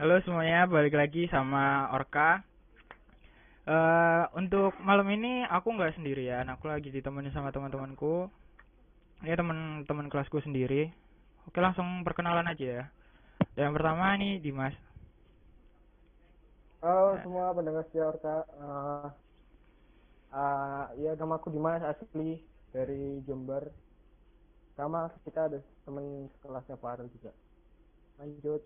Halo semuanya, balik lagi sama Orka. Eh untuk malam ini aku nggak sendirian, aku lagi ditemenin sama teman-temanku. Ya teman-teman kelasku sendiri. Oke langsung perkenalan aja ya. Yang pertama nih Dimas. Halo semua pendengar setia Orka. Uh, uh, ya nama aku Dimas asli dari Jember. Sama kita ada teman kelasnya Farel juga. Lanjut.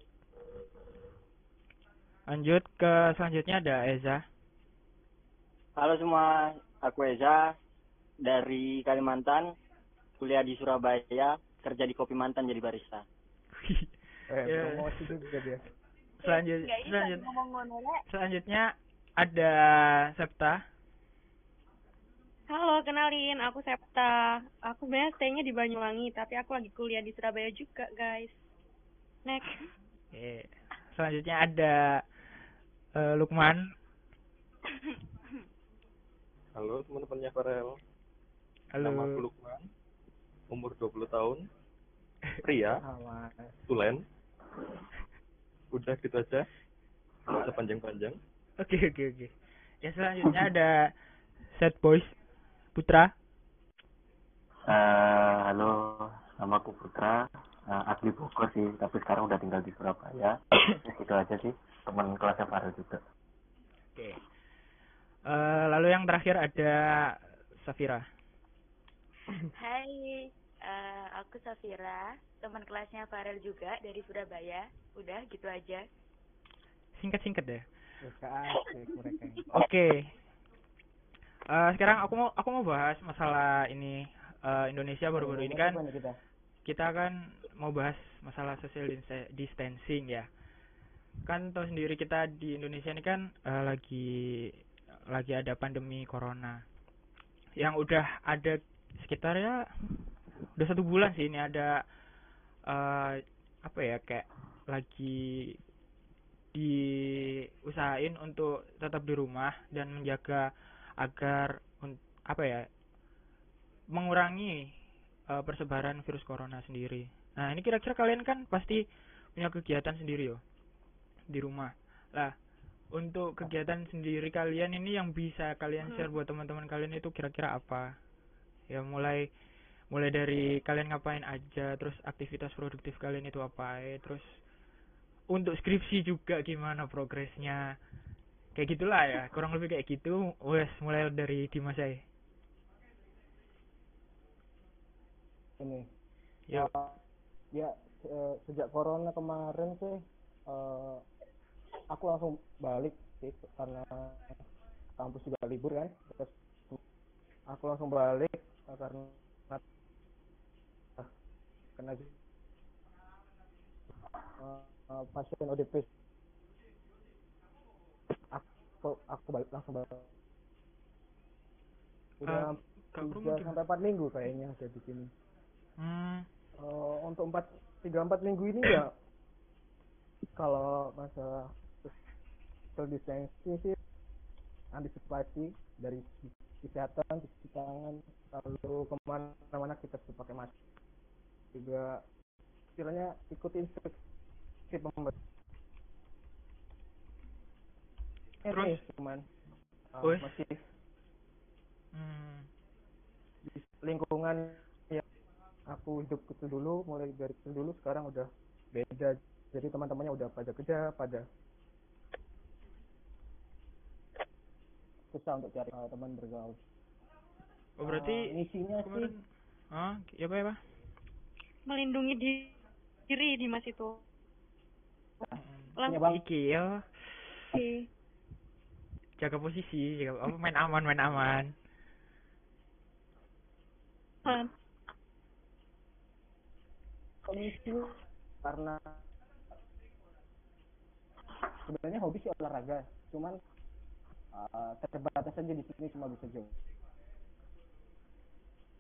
Lanjut ke selanjutnya ada Eza. Halo semua, aku Eza dari Kalimantan, kuliah di Surabaya, kerja di Kopi Mantan jadi barista. Eh, Ya. promosi juga dia. Selanjut, selanjut, selanjutnya ada Septa. Halo, kenalin, aku Septa. Aku sebenarnya stay-nya di Banyuwangi, tapi aku lagi kuliah di Surabaya juga, guys. Next. Oke. Selanjutnya ada eh, Lukman. Halo teman-temannya Farel. Halo. Nama aku Lukman. Umur 20 tahun. Pria, tulen. Udah gitu aja. Nggak usah panjang-panjang. Oke oke oke. Ya selanjutnya ada Set Boys Putra. Eh, halo, nama aku Putra, Eh, asli Bogor sih, tapi sekarang udah tinggal di Surabaya. Ya, gitu aja sih, teman kelasnya Farel juga. Oke. Eh, lalu yang terakhir ada Safira. Hai, eh, aku Safira, teman kelasnya Farel juga dari Surabaya. Udah gitu aja. Singkat-singkat deh. Mereka asik mereka. ini. Oke. Eh, sekarang aku mau aku mau bahas masalah ini eh, Indonesia baru-baru ini kan kita? kan mau bahas masalah social dis- distancing ya. Kan tahu sendiri kita di Indonesia ini kan eh, lagi lagi ada pandemi corona. Yang udah ada sekitar ya udah satu bulan sih ini ada eh apa ya kayak lagi diusahain untuk tetap di rumah dan menjaga agar apa ya mengurangi eh, persebaran virus corona sendiri. Nah, ini kira-kira kalian kan pasti punya kegiatan sendiri yo di rumah. Lah, untuk kegiatan sendiri kalian ini yang bisa kalian share buat teman-teman kalian itu kira-kira apa? Ya mulai mulai dari kalian ngapain aja, terus aktivitas produktif kalian itu apa, eh, terus untuk skripsi juga gimana progresnya. Kayak gitulah ya, kurang lebih kayak gitu. Wes, mulai dari Dimas aja. Ini. Uh, ya eh, sejak corona kemarin sih eh, aku langsung balik sih karena kampus juga libur kan. Terus aku langsung balik eh, karena kena eh, pasien ODP aku aku balik langsung balik. Udah tiga sampai empat minggu kayaknya ada di sini. Hmm, Eh, untuk empat tiga empat minggu ini ya kalau masalah sih antisipasi dari kesehatan cuci tangan lalu ke mana-mana kita harus pakai masker juga istilahnya ikuti instruksi pemerintah Terus? Eh, cuman Wes. masih hmm, di lingkungan yang aku hidup itu dulu mulai dari itu dulu sekarang udah beda jadi teman-temannya udah pada kerja pada susah untuk cari uh, teman bergaul Oh berarti Uh, isinya sih kemarin ah ya apa ya Pak? Melindungi di- diri di Mas itu. Lang- punya bang Iki ya Oke. jaga posisi, jaga apa main aman main aman. Man. komisi karena sebenarnya hobi sih olahraga cuman uh, terbatas aja di sini cuma bisa jauh.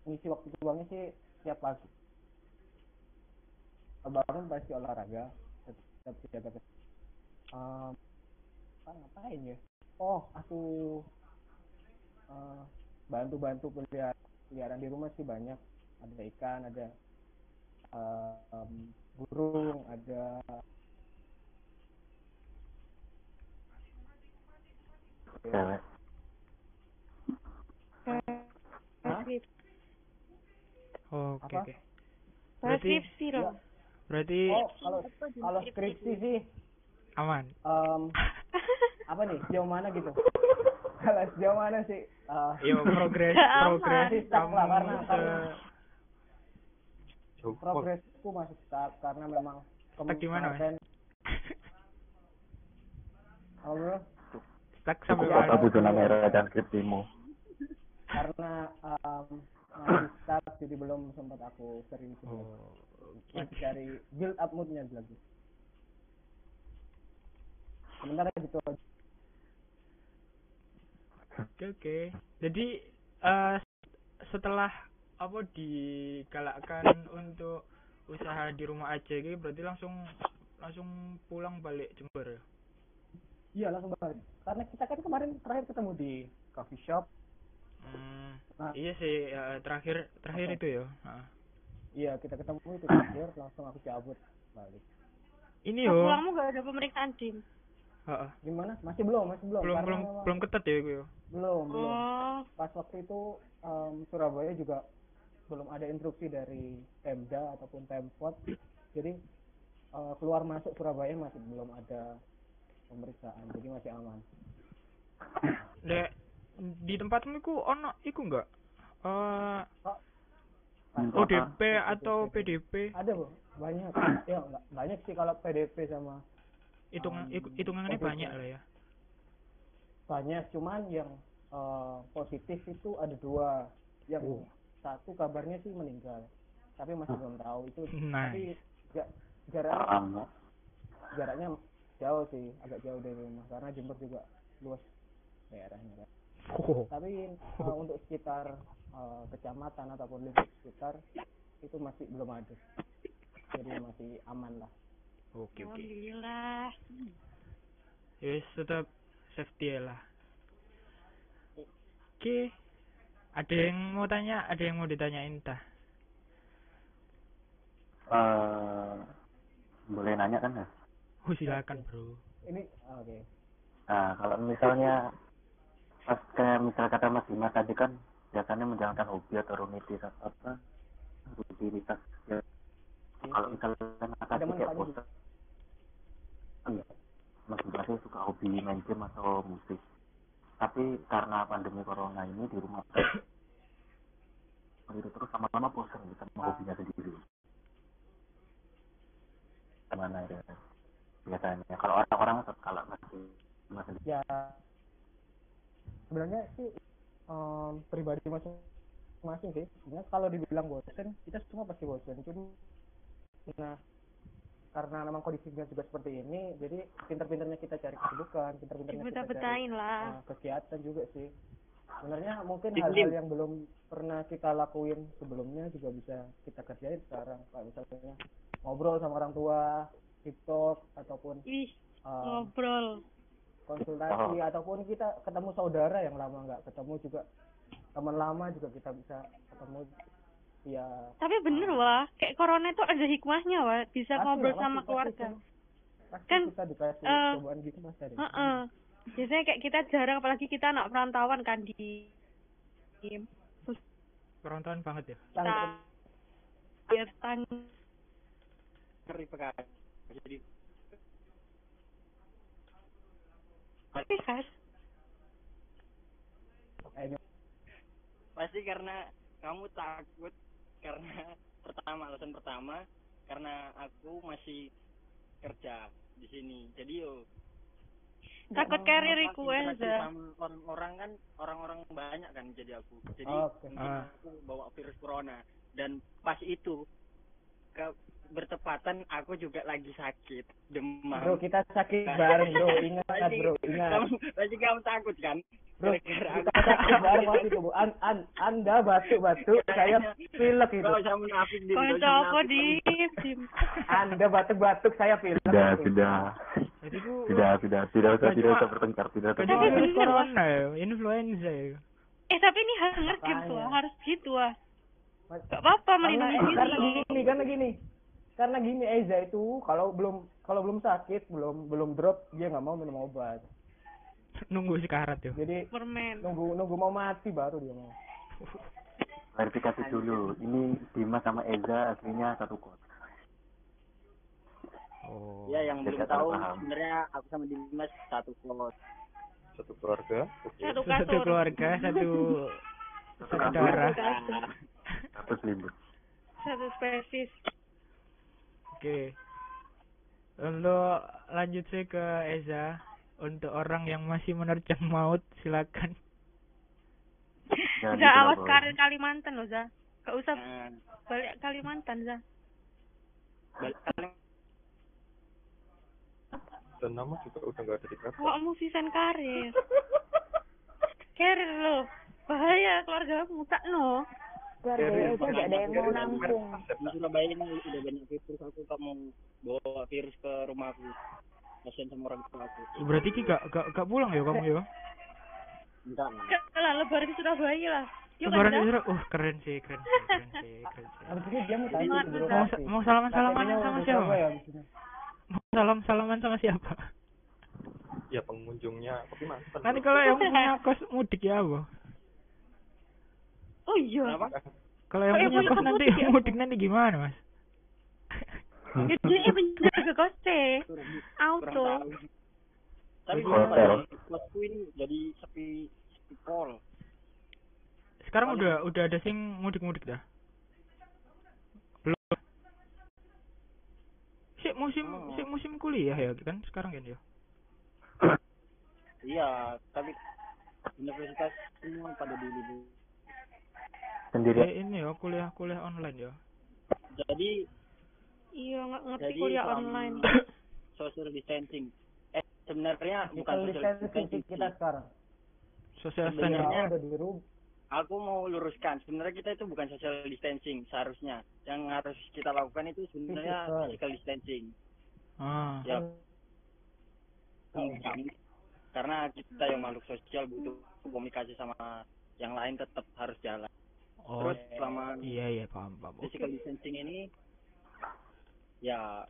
Ngisi waktu luangnya sih tiap pagi. Bangun pasti olahraga tetap jaga um, apa ngapain ya? Oh aku uh, bantu-bantu pelihara peliharaan di rumah sih banyak. Ada ikan ada um, burung ada Hah? Skripsi. Oh, Oke Apa? oke. Bahas Berarti skripsi loh. berarti Oh, kalau kalau skripsi sih aman. em, apa nih sejauh mana gitu kalau sejauh mana sih eh, Yo progres progres kamu lah, karena- se karena- Jauh progresku masih stuck karena memang kemarin apa bro stuck cukup sampai Ya, apa bu mana? zona merah dan skripsimu karena masih stuck jadi belum sempat aku serius Oh, masih cari build up moodnya lagi sementara gitu aja Oke oke. Jadi eh setelah apa digalakkan untuk usaha di rumah aja gitu berarti langsung langsung pulang balik Jember ya? Iya langsung balik karena kita kan kemarin terakhir ketemu di coffee shop Hmm, Nah. iya sih eh, terakhir terakhir Oke. itu ya. Heeh. iya kita ketemu itu terakhir langsung aku cabut balik Ini Pas yo. pulangmu gak ada pemeriksaan dim. Heeh. gimana masih belum masih belum Belum belum memang- belum ketat ya gue. yo. belum belum Oh, pas waktu itu em, Surabaya juga belum ada instruksi dari Pemda ataupun Pemkot jadi eh, keluar masuk Surabaya masih belum ada pemeriksaan jadi masih aman Dek di tempatmu iku ono iku enggak? Eh Pas- ODP atau PDP ada bu banyak ya enggak banyak sih kalau PDP sama hitungan Um, hitung- hitungannya ODP. banyak lah ya. banyak cuman yang eh, positif itu ada dua yang Oh. satu kabarnya sih meninggal tapi masih belum tahu itu Nice. tapi ja- jarak ya. jaraknya jauh sih agak jauh dari rumah karena Jember juga luas daerahnya kan Oh. tapi eh, untuk sekitar eh, kecamatan ataupun lingkup sekitar itu masih belum ada jadi masih aman lah Oke oke. alhamdulillah. Yes, tetap safety ya lah. Oke. Ada yang mau tanya, ada yang mau ditanyain tah? Eh, boleh nanya kan ya Oh, silakan, Bro. ini oke. Nah kalau misalnya pas kayak misal kata Mas Dimas tadi kan biasanya menjalankan hobi atau rutinitas apa rutinitas ya. Kalau misalnya tadi kayak bosan iya. Mas Dimas suka hobi main game atau musik. Tapi karena pandemi corona ini di rumah itu terus lama-lama bosan gitu sama hobinya sendiri. Gimana ya biasanya. Kalau orang-orang kalau masih masih. Ya. Sebenarnya sih em, pribadi masing-masing sih. Sebenarnya kalau dibilang bosen kita semua pasti bosen. Cuma nah karena memang kondisinya juga seperti ini jadi pinter-pinternya kita cari kesibukan pinter-pinternya kita cari lah. eh, kegiatan juga sih. Sebenarnya mungkin hal-hal yang belum pernah kita lakuin sebelumnya juga bisa kita kerjain sekarang. Kayak misalnya ngobrol sama orang tua TikTok ataupun Ih, em, ngobrol. konsultasi ataupun kita ketemu saudara yang lama nggak ketemu juga teman lama juga kita bisa ketemu ya Tapi bener wah, kayak corona itu ada hikmahnya wah, bisa pasti ngobrol lah, sama pasti- keluarga. pasti, pasti Kan, kita dikasih eh, cobaan gitu mas ada Heeh. Biasanya kayak kita jarang apalagi kita anak perantauan kan di terus Perantauan banget ya. kita ya tang Ngeri. Jadi tapi kan pasti karena kamu takut karena pertama alasan pertama karena aku masih kerja di sini. Jadi yo. Takut aja sama orang-orang kan orang-orang banyak kan jadi aku. Jadi mungkin Ah. aku bawa virus corona. Dan pas itu ke bertepatan aku juga lagi sakit. Demam. Bro kita sakit bareng bro. Ingat Pasti bro ingat. kamu pasti kamu takut kan? Bro Gara-gara kita sakit bareng waktu itu bu. An, an, anda batuk batuk saya pilek itu. Gak usah munafik apa munafik. di anda batuk batuk saya pilek. Sudah itu. sudah Jadi ku tidak tidak. Tidak usah tidak usah bertengkar tidak usah Jadi Tapi virus corona ya, influenza. Ya. eh tapi ini harus Makanya. tuh harus gitu ah. Gak apa-apa karena, melindungi karena diri gini karena gini karena gini Eza itu kalau belum kalau belum sakit belum belum drop dia nggak mau minum obat Nunggu sekarat yo. Jadi Permen. nunggu nunggu mau mati baru dia mau. Verifikasi dulu. Ini Dimas sama Eza aslinya satu kota. Oh. Ya yang belum tahu sebenarnya aku sama Dimas satu kos. Satu keluarga. Oke. Satu Satu keluarga, satu Satu kampus, satu selimut. Satu spesies. Oke. Untuk lanjut saya ke Eza. Untuk orang yang masih menerjang maut, silakan. Za, gitu, awas karir Kalimantan loh, Za. Gak usah Nah, balik Kalimantan, Za. balik Dan nama juga udah nggak ada di kata. Awakmu sisan karir. Karir lo. Bahaya keluarga kamu tak no. Keluarga aja gak ada yang mau nampung. di Surabaya ini udah banyak virus aku tak mau bawa virus ke rumahku. Kasian sama orang tua aku. Berarti ki gak, gak, gak pulang ya kamu ya? Enggak. Gak lah, lebaran di Surabaya lah. Yuk kan, Lebaran di Surabaya. Uh, keren sih, keren sih, keren sih, keren sih. Abis dia mau tanya Mau, salaman-salaman KTP-nya sama siapa? Ini. Mau salam-salaman sama siapa? Ya pengunjungnya tapi mantan. Nanti kalau yang punya kos mudik ya apa? Oh iya. Kenapa? Kalau yang yang punya kos kos nanti mudik ya? mudik nanti gimana mas? Ya, ke kose. Kurang, kurang Auto. Tapi ya? Kosku ini jadi sepi sepi pol. Sekarang udah udah ada sing mudik-mudik dah. Belum. Si musim Oh. si musim kuliah ya kan sekarang kan ya. Iya, tapi universitas semua pada di libur. Sendiri. Eh, ini ya kuliah-kuliah online ya. Jadi Iya, nggak ngerti jadi kuliah online. social distancing. Eh sebenarnya bukan Social distancing distancing. kita sekarang. Social Sebenarnya- udah dirubah. Aku mau luruskan, sebenarnya kita itu bukan social distancing seharusnya. Yang harus kita lakukan itu sebenarnya Physical. physical distancing. Ah. Ya, karena kita yang makhluk sosial butuh komunikasi sama yang lain tetap harus jalan. Oh. Terus selama Iya iya paham paham. Physical distancing ini ya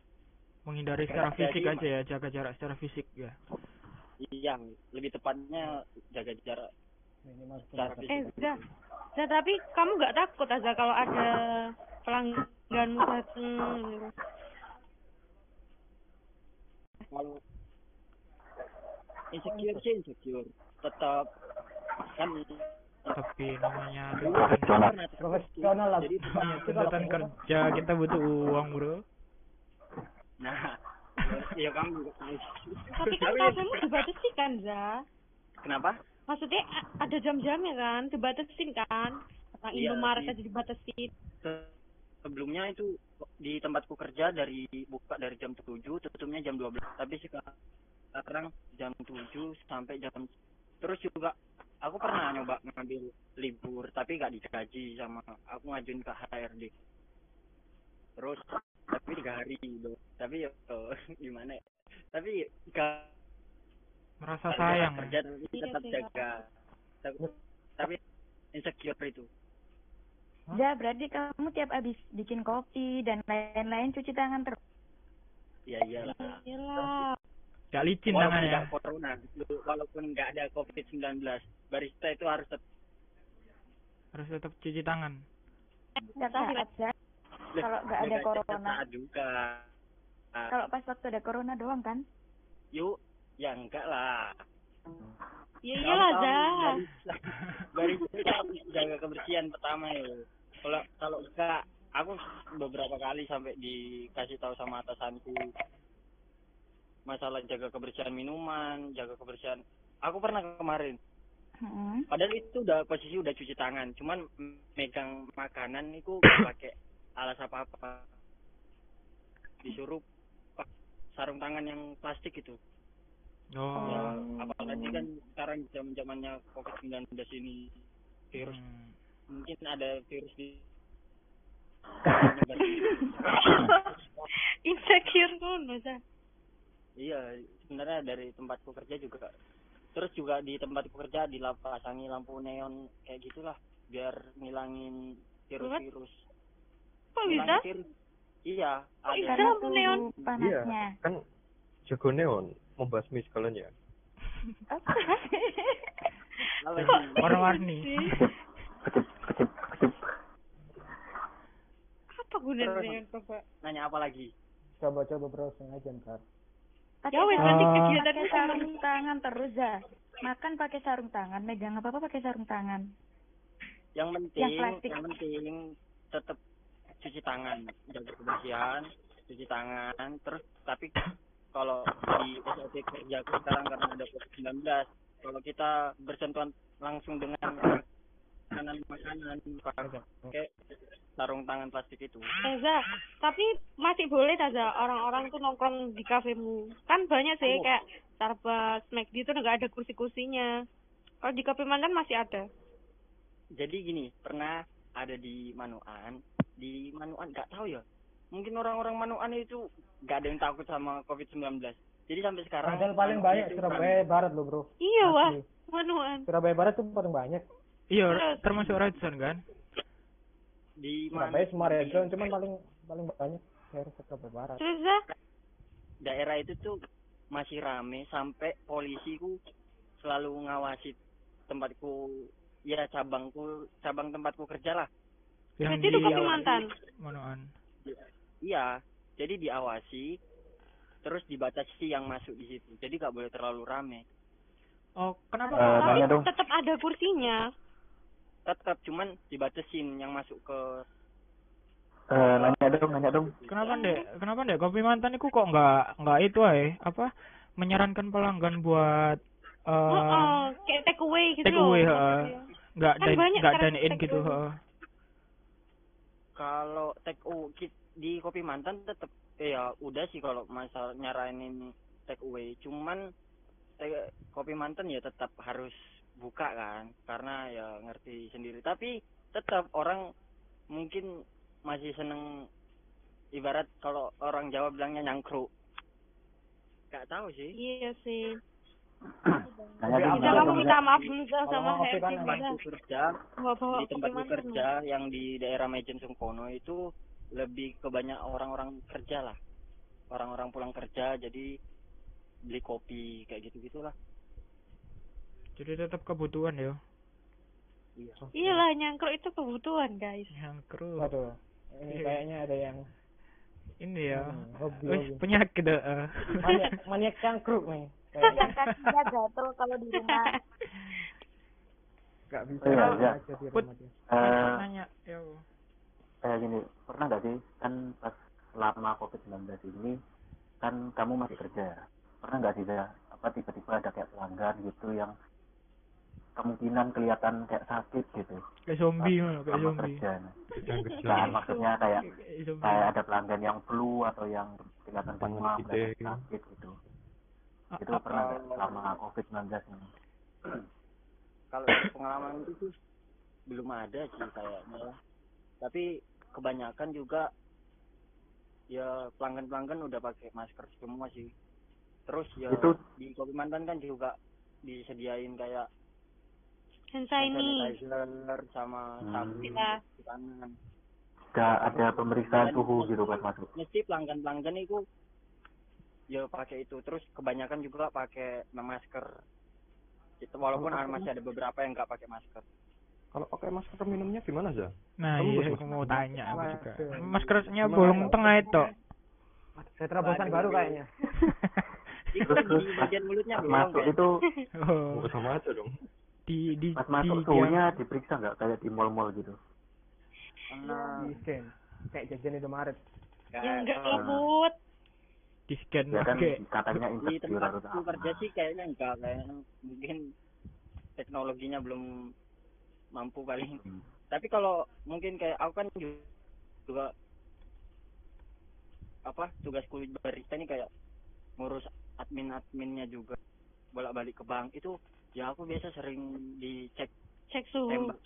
Menghindari secara Jadi, fisik Mas. aja ya, jaga jarak secara fisik ya. iya lebih tepatnya jaga jarak Minimal secara sekitar- Eh, fisik. Za. Za, tapi kamu nggak takut Aza kalau ada pelangganmu datang gitu? Kalau insecure sih insecure, tetap kan Tapi namanya Profesional. Profesional lah. Jadi namanya tuntutan kerja kita butuh uang bro. nah ya kamu tahu. Tapi kan kamu dibatasi kan, Za? Kenapa? Maksudnya ada jam-jamnya kan, dibatasin kan? Nah, Iya, Indomaret sih. aja dibatasin. Se- sebelumnya itu di tempatku kerja dari buka dari jam 7 tutupnya jam 12 tapi sekarang jam 7 sampai jam terus juga aku pernah nyoba ngambil libur tapi gak digaji sama aku ngajuin ke HRD terus tapi tiga hari loh tapi ya gimana ya? Tapi gak Merasa sayang. kerja tapi Iya tetap sih, jaga. Tapi, tapi insecure itu. Ya, berarti kamu tiap habis bikin kopi dan lain-lain cuci tangan terus. ya iyalah. Iyalah. Gak licin walaupun tangannya. nggak corona walaupun nggak ada covid 19 barista itu harus tetap Harus tetap cuci tangan. Setiap saat, Za. Kalau nggak ada corona. juga Kalau pas waktu ada corona doang kan? yuk ya enggak lah Ya iyalah, Za. barista barista jaga kebersihan pertama ya kalau kalau enggak aku beberapa kali sampai dikasih tahu sama atasanku masalah jaga kebersihan minuman jaga kebersihan aku pernah kemarin Hmm. Padahal itu udah posisi udah cuci tangan, cuman megang makanan itu pakai alas apa-apa. Disuruh pak sarung tangan yang plastik itu. Oh. Ya, apalagi kan sekarang zaman-zamannya Covid-19 ini virus Hmm. mungkin ada virus di Insecure Za. Iya, sebenarnya dari tempatku kerja juga terus juga di tempatku kerja dipasangi lampu neon kayak gitulah biar ngilangin virus-virus. Kok bisa? Ngilangin virus. Iya, Kok ada. bisa lampu neon? panasnya. Iya, kan jago neon membasmi segalanya. Apa? Warna-warni. Kecip, kecip, kecip. Apa gunanya coba? Nanya apa lagi? Coba-coba browsing aja ntar. Ya wes nanti kegiatan pakai sarung tangan terus ya. Makan pakai sarung tangan, megang apa apa pakai sarung tangan. Yang penting, Yang plastik. yang penting tetap cuci tangan, jaga kebersihan, cuci tangan. Terus tapi kalau di SOP kerjaku sekarang karena ada COVID-19, kalau kita bersentuhan langsung dengan makanan makanan pakai sarung tangan plastik itu. Taza, tapi masih boleh Taza orang-orang tuh nongkrong di kafemu. Kan banyak sih Oh. kayak Starbucks, McD itu nggak ada kursi-kursinya. Kalau di kafe mantan masih ada. Jadi gini, pernah ada di Manuan, di Manuan nggak tahu ya. Mungkin orang-orang Manuan itu nggak ada yang takut sama COVID-19. Jadi sampai sekarang Padahal paling Manuan banyak Surabaya Barat loh bro. Iya wah, manuan. Surabaya Barat tuh paling banyak. Iya, termasuk Redson kan? Di Surabaya mana semua region cuman paling paling banyak daerah Surabaya Barat. Terus daerah itu tuh masih rame sampai polisi ku selalu ngawasi tempatku ya cabangku cabang tempatku kerja lah Yang berarti di itu kafe mantan. Manoan. iya jadi diawasi terus dibatasi yang masuk di situ jadi nggak boleh terlalu rame Oh, kenapa? Eh, Tapi tetap ada kursinya. Tetap cuman dibatasin yang masuk ke Eh, nanya dong, nanya dong. Kenapa ndek? Kenapa ndek kopi mantan itu kok nggak nggak itu ae? Apa menyarankan pelanggan buat Oh, eh oh, kayak take away gitu take loh. away, maksudnya. heeh. nggak Kan dan banyak nggak sekarang dine in take gitu, heeh. kalau take away di kopi mantan tetap ya udah sih kalau masalah nyaranin take away cuman take- kopi mantan ya tetap harus buka kan karena ya ngerti sendiri. Tapi tetap orang mungkin masih seneng ibarat kalau orang Jawa bilangnya nyangkruk. Gak tahu sih. Iya sih. Bisa nanya kamu minta maaf dulu sama kan tempatku kerja di tempatku kerja yang di daerah Mejen Sungkono itu lebih ke banyak orang-orang kerja lah. Orang-orang pulang kerja jadi beli kopi kayak gitu gitulah Jadi tetap kebutuhan ya. iya Iyalah nyangkruk itu kebutuhan guys. Yang kru. Waduh. Ini kayaknya ada yang Ini ya. Hmm, hobi, Wih, hobi. penyakit heeh. maniak maniak cangkruk nih. Gatel kalau di rumah. Gak bisa Oh, iya, iya. aja di Put. rumah dia. Eh, Nanya, ya. kayak gini, pernah nggak sih kan pas selama COVID-19 ini kan kamu masih kerja ya? Pernah nggak sih ya, apa tiba-tiba ada kayak pelanggan gitu yang kemungkinan kelihatan kayak sakit gitu Kayak zombie, pas ngono, kayak zombie. kerja. Nah, maksudnya kayak Kayak kayak ada pelanggan yang flu atau yang kelihatan demam, kelihatan sakit gitu. Ah, Itu pernah nggak selama COVID-19 ini? kalau pengalaman itu belum ada sih kayaknya tapi kebanyakan juga ya pelanggan-pelanggan udah pakai masker semua sih terus ya Itu- di kopi mantan kan juga disediain kayak Hand sanitizer sama Hmm. sabun Iya. di tangan Nggak ada pemeriksaan suhu gitu pas masuk. mesti pelanggan-pelanggan itu ya pakai itu terus kebanyakan juga pakai masker gitu walaupun Kalau masih ada beberapa yang nggak pakai masker kalau pakai masker minumnya gimana aja Nah, Kamu iya, aku mau tanya aku juga. Maskernya bolong tengah itu. Saya terobosan baru kayaknya. itu di bagian mulutnya masuk kan? itu oh, sama aja dong di di pas di masuk yang- suhunya diperiksa nggak kayak di mall-mall gitu? Nah, Di scan. Kayak jajan Indomaret. Ya enggak Ah. lembut. di scan Ya kan pakai katanya di apa. kerja sih kayaknya enggak kayaknya mungkin teknologinya belum mampu paling Hmm. tapi kalau mungkin kayak aku kan ju- juga apa tugas kulit barista ini kayak ngurus admin adminnya juga bolak balik ke bank itu ya aku biasa sering dicek Cek suhu. tembak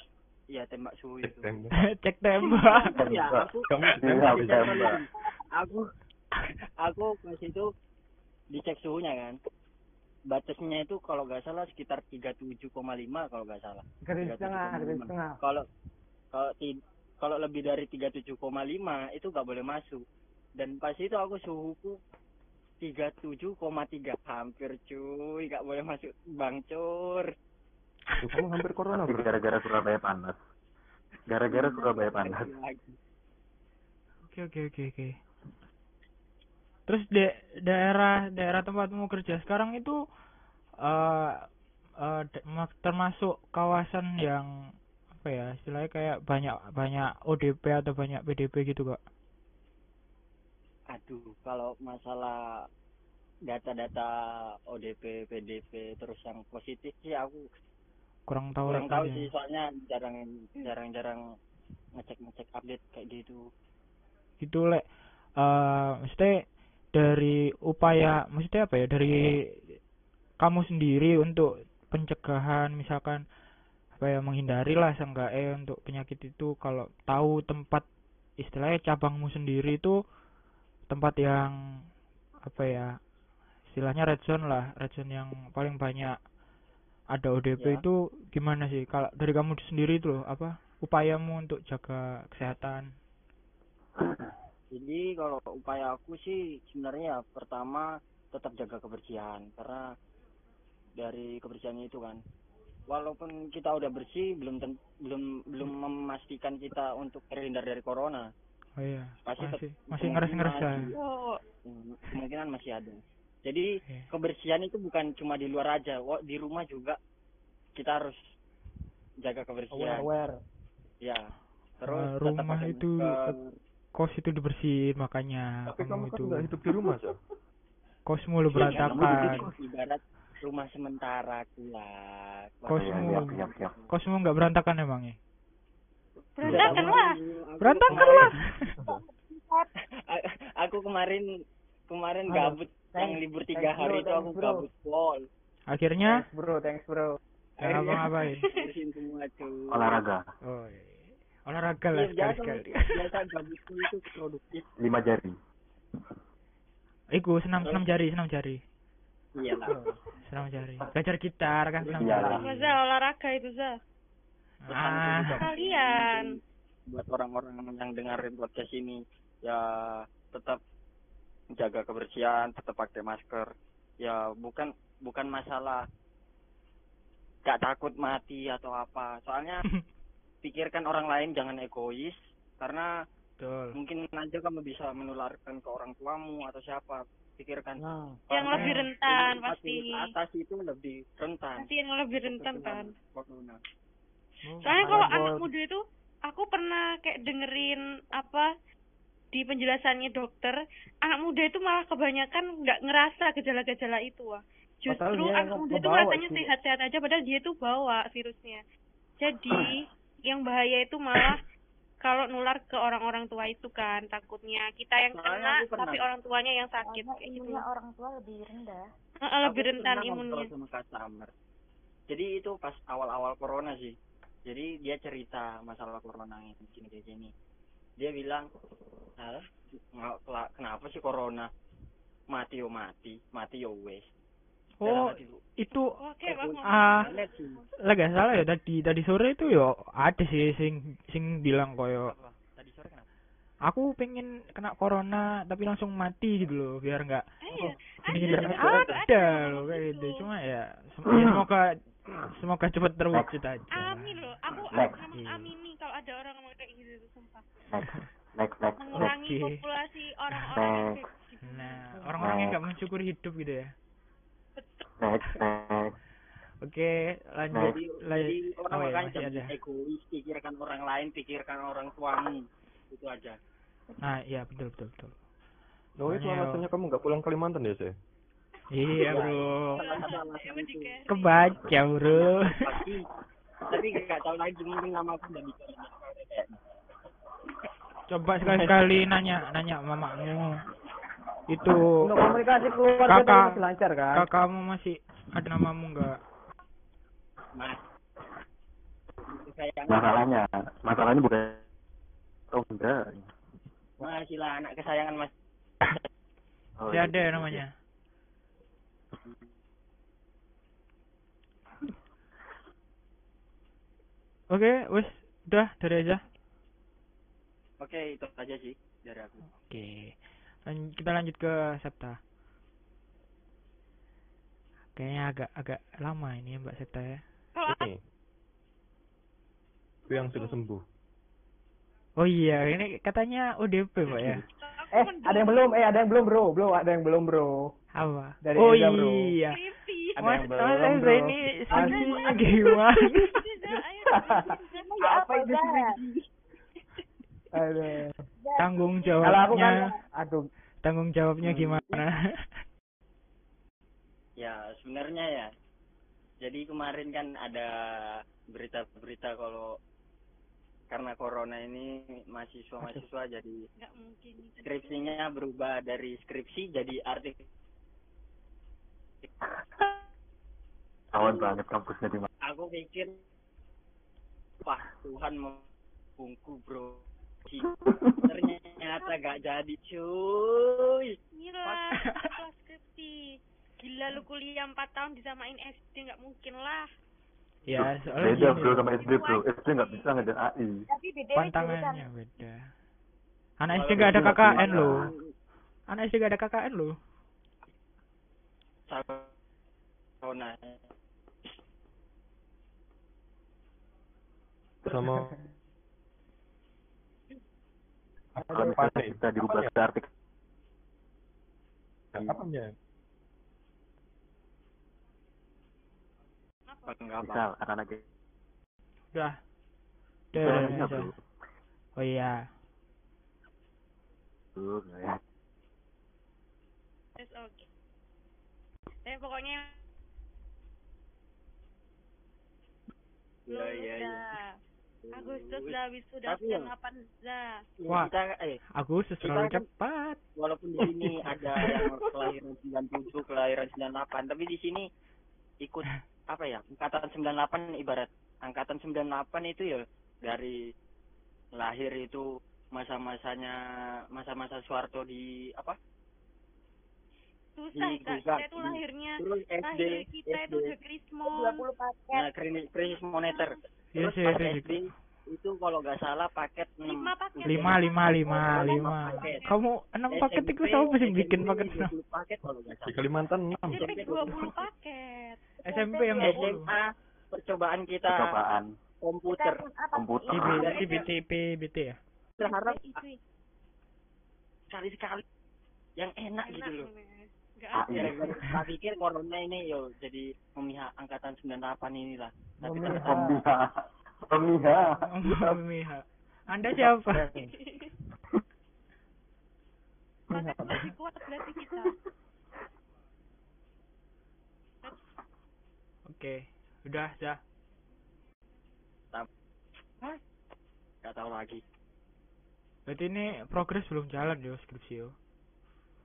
ya tembak suhu cek itu tembak cek tembak. ya Tembak. aku kamu Iya, tembak bisa, Mbak. aku aku pas itu dicek suhunya kan batasnya itu kalau nggak salah sekitar 37,5 kalau nggak salah Garis tengah, garis tengah. kalau kalau kalau lebih dari 37,5 itu nggak boleh masuk dan pas itu aku suhuku 37,3 hampir cuy nggak boleh masuk bang cur Tuh, kamu hampir corona bro. gara-gara Surabaya panas. Gara-gara Surabaya panas. Oke oke oke oke. Terus de daerah daerah tempatmu kerja sekarang itu de- ma- termasuk kawasan yang apa ya istilahnya kayak banyak banyak ODP atau banyak PDP gitu kak? Aduh kalau masalah data-data ODP PDP terus yang positif sih aku Kurang tahu kurang tahu aja. sih soalnya jarang jarang jarang ngecek ngecek update kayak gitu Gitu lek eh mesti dari upaya mesti apa ya dari kamu sendiri untuk pencegahan misalkan apa ya menghindari lah seenggaknya untuk penyakit itu kalau tahu tempat istilahnya cabangmu sendiri itu tempat yang apa ya istilahnya red zone lah red zone yang paling banyak ada ODP Ya. itu gimana sih? Kalau dari kamu sendiri itu loh apa upayamu untuk jaga kesehatan? Jadi kalau upaya aku sih sebenarnya pertama tetap jaga kebersihan karena dari kebersihan itu kan. Walaupun kita udah bersih belum belum belum memastikan kita untuk terhindar dari corona oh iya. Masih masih ngeres ngeres ya? masih- Oh, kemungkinan masih ada. Jadi Oke. kebersihan itu bukan cuma di luar aja. Di rumah juga kita harus jaga aware kebersihan. Aware ya terus tetap rumah itu masker. kos itu dibersihin makanya Tapi kamu kan itu nggak hidup di rumah, Sir. kosmu lu Iya, berantakan. ibarat rumah sementara Iya, Kosmu. siap, siap. kosmu nggak berantakan emangnya berantakan lah. berantakan lah A- aku kemarin kemarin Halo, gabut. Yang thanks, libur tiga thanks, hari bro, itu aku bro. gabut pol akhirnya? Thanks bro. Thanks bro. Ya, apa ngapain Olahraga. oh iya. olahraga lah Iya, biasa sekali sekali biasa gabutku itu produktif. Lima jari. Iku senam senam jari senam jari. Iya lah. Senam jari. Belajar gitar kan senam Iya. jari. Apa Zal olahraga itu Zal? ah. Kalian. buat orang-orang yang dengerin podcast ini ya tetap jaga kebersihan tetap pakai masker. Ya bukan bukan masalah gak takut mati atau apa. Soalnya pikirkan orang lain jangan egois karena betul. mungkin aja kamu bisa menularkan ke orang tuamu atau siapa. Pikirkan. Nah Yang lebih rentan pasti. 40 ke atas itu lebih rentan. Pasti yang lebih rentan kan. Corona Soalnya kalau anak muda itu aku pernah kayak dengerin apa di penjelasannya dokter, anak muda itu malah kebanyakan nggak ngerasa gejala-gejala itu wah. Justru anak muda itu rasanya sehat-sehat aja padahal dia tuh bawa virusnya. Jadi yang bahaya itu malah kalau nular ke orang-orang tua itu kan takutnya kita yang Soalnya kena tapi orang tuanya yang sakit gitu. imunnya orang tua lebih rendah. Heeh, lebih rentan imunnya. sama customer. Jadi itu pas awal-awal corona sih. Jadi dia cerita masalah corona ini gini gini gini. Dia bilang, "Alah, nggak- kela- kenapa sih corona? Mati yo mati, mati yo wes." oh itu Oke, Bang. ah "Lihat sih." lah gak salah ya tadi tadi sore itu yo ada sih sing sing bilang koyo? Tadi sore kenapa? aku pengen kena corona tapi langsung mati gitu loh biar nggak Iya. gini Ada, ada, ada loh kayak gitu cuma ya sem- ya semoga semoga cepat terwujud aja Amin loh. Aku Next. aku mengamini kalau ada orang ngomong kayak gitu tuh sumpah. Next, next, next, Mengurangi Oke. populasi orang-orang yang kayak gitu. nah orang-orang yang nggak mensyukuri hidup gitu ya next, next. oke lanjut Jadi, lanjut jadi orang oh, ya, ada egois, pikirkan orang lain, pikirkan orang tuamu. Itu aja. nah iya betul betul betul Oh, itu alasannya kamu nggak pulang Kalimantan ya, sih? Iya bro itu. dikasih. kebaca bro Tapi tapi gak tahu lagi mungkin nama aku udah bisa coba sekali-kali nanya nanya mamamu itu untuk komunikasi keluarga Kakak- masih lancar kan kakakmu masih ada namamu nggak Mas. Masalahnya, masalahnya bukan oh enggak. masih lah anak kesayangan Mas. Oh, ada ya namanya Oke, wes, udah dari aja. Oke, itu aja sih dari aku. Oke, Lan- kita lanjut ke Septa. Kayaknya agak agak lama ini ya Mbak Septa ya. Ini. Itu yang sudah sembuh. Oh iya, ini katanya ODP Mbak ya. Eh, ada yang belum? Eh, ada yang belum, Bro. Belum, ada yang belum, Bro. Apa? Dari oh Eza, bro. iya. Ada Mas, yang belum, Mas Eza bro. ini skripsinya gimana? Eza, ayo. Apa itu Aduh. Tanggung Kalau aku kan, jawabnya, aduh, tanggung jawabnya gimana? Ya sebenarnya ya. Jadi kemarin kan ada berita-berita kalau karena corona ini mahasiswa-mahasiswa jadi Nggak mungkin. skripsinya berubah dari skripsi jadi artik Awan banget kampusnya di mana. aku pikir wah Tuhan membungku bro ternyata gak jadi cuy Gila, kelas skripsi. Gila lu kuliah 4 tahun disamain SD nggak mungkin lah. ya, soalnya Beda gini bro sama SD bro. SD nggak bisa ngejar AI. Tapi beda pantangannya beda. Anak SD Kalau gak ada KKN nggak loh. bisa. Anak SD gak ada KKN loh. corona Sama Kalau misalnya bisa dirubah ke artik apanya? Apa? enggak apa misal anak-anak Udah. Udah, Udah. bisa. Oh iya. Tuh, ya. Terus oke. Eh pokoknya iya iya iya Agustus lah wisuda Tapi ya- 8 lah. Wah. kita eh Agustus Kita terlalu kan- cepat. walaupun di sini ada yang kelahiran 97 kelahiran 98 tapi di sini ikut apa ya angkatan 98 ibarat angkatan 98 itu ya dari lahir itu masa-masanya masa-masa Soeharto di apa Susah, Kak. Kita tuh lahirnya terus SD lahir kita itu SD udah krismon. 20 paket. nah krisis moneter Iya sih, pas iya sih. SD itu kalau nggak salah paket 6 Lima paket. Lima, lima, lima, lima. Kamu enam paket itu siapa sih bikin paket enam? paket kalau nggak Di salah Kalimantan 6. SMP 20 paket. SMP yang 20. SMA percobaan kita percobaan komputer komputer IB, IBT, PBT ya? berharap Itu sekali-sekali yang enak. gitu loh. Enggak Ah, iya. Gara-gara saya pikir corona ini yo jadi memihak angkatan 98 inilah. Tapi Memihak. ternyata Pemiha Pemiha Mamiha. Anda siapa? Lebih kuat berarti kita. Oke, udah, dah. nggak tahu lagi. Berarti ini progres belum jalan yo skripsi yo.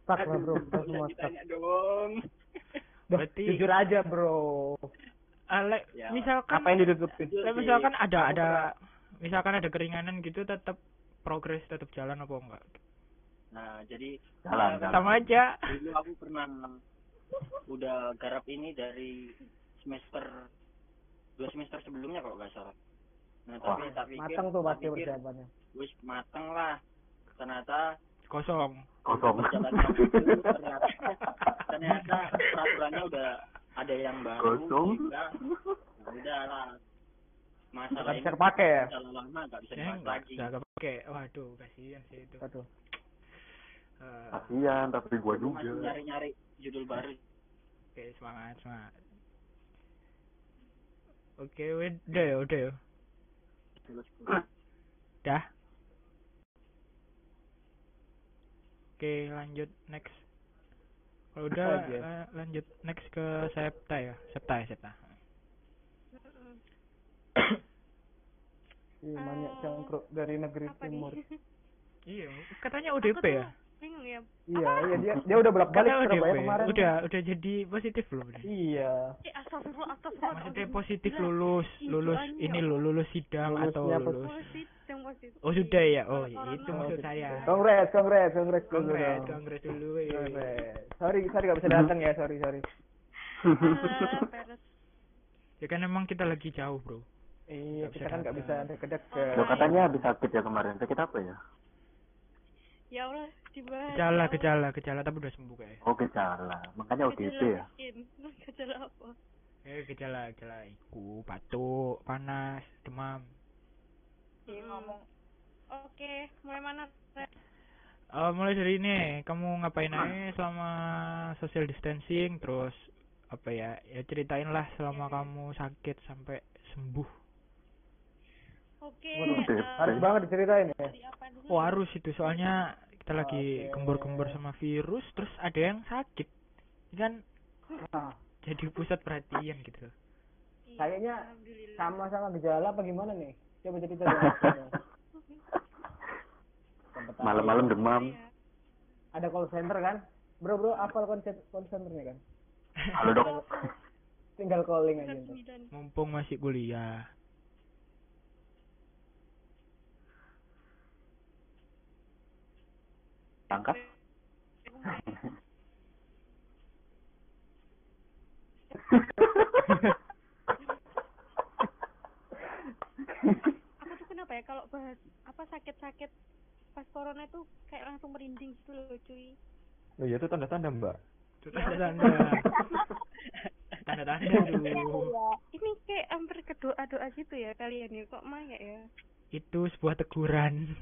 Stuck lah, bro. Kita semua stuck. dong. Berarti- jujur aja, bro. Ale, Ya. misalkan Apa yang ditutupin? misalkan ada ada misalkan ada keringanan gitu tetap progres tetap jalan apa enggak? Nah, jadi Jalan, eh, jalan. Sama aja. Dulu aku pernah udah garap ini dari semester dua semester sebelumnya kalau nggak salah. Nah, Wah, tapi tak pikir, Matang tuh pasti persiapannya. wis mateng lah. Ternyata Kosong. kosong itu ternyata ternyata peraturannya udah ada yang baru Kosong. ya udah lah masalah Nggak ini bisa kepake ya? lama nggak bisa Ya, enggak, lagi enggak pakai. Waduh, kasihan sih itu. Aduh. Eh, kasihan tapi gua Aku masih juga nyari nyari judul baru Oke, semangat, semangat. Oke, udah ya, udah ya. Dah. Oke, lanjut next. Kalau udah Oke. la- lanjut next ke Septa ya. Septa ya, Septa. Ih, banyak Eh, cangkruk dari negeri Apa timur. Iya, katanya tuh ya. Bingung ya. Iya, iya dia dia udah bolak-balik Katanya Surabaya kemarin. Udah, udah jadi positif loh. udah. Iya. Eh, astagfirullah, astagfirullah. Maksudnya positif lulus, lulus ini loh, lulus sidang atau Lulusnya lulus. Positif. Oh sudah ya, oh itu maksud saya. Kongres, kongres, kongres dulu Kongres, kongres dulu ya. Kongres. Sorry, sorry gak bisa datang ya, sorry, sorry. Ah. Ya kan emang kita lagi jauh bro. Iya, kita kan gak bisa deket-deket. Lo katanya habis sakit ya kemarin sakit apa ya Ya Allah dibahas Gejala, ya gejala, gejala tapi udah sembuh kayak. Oh gejala, makanya ODP Gejala ya. gejala apa Eh gejala, gejala iku, batuk, panas, demam. Hmm. ngomong oke mulai mana? Eh, mulai dari ini, kamu ngapain aja selama social distancing, terus apa ya, ya ceritain lah selama kamu sakit sampai sembuh. oke Waduh, eh, Harus banget diceritain ya. Oh harus itu, soalnya kita lagi gembor-gembor sama virus, terus ada yang sakit. Ini kan Nah, jadi pusat perhatian gitu. Iya, Kayaknya sama-sama gejala apa gimana nih? Coba cerita apa Malam-malam demam. Iya. Ada call center kan? Bro, bro, apal konsep call centernya kan? Halo dok. Tinggal calling aja. Mumpung masih kuliah. Angkat. aku tuh kenapa ya kalau bahas apa sakit-sakit pas corona tuh kayak langsung merinding gitu loh cuy Oh iya itu tanda-tanda mbak. Itu tanda-tanda. Tanda-tanda dulu. ini kayak hampir ke doa-doa gitu ya kalian ya kok maya ya Itu sebuah teguran.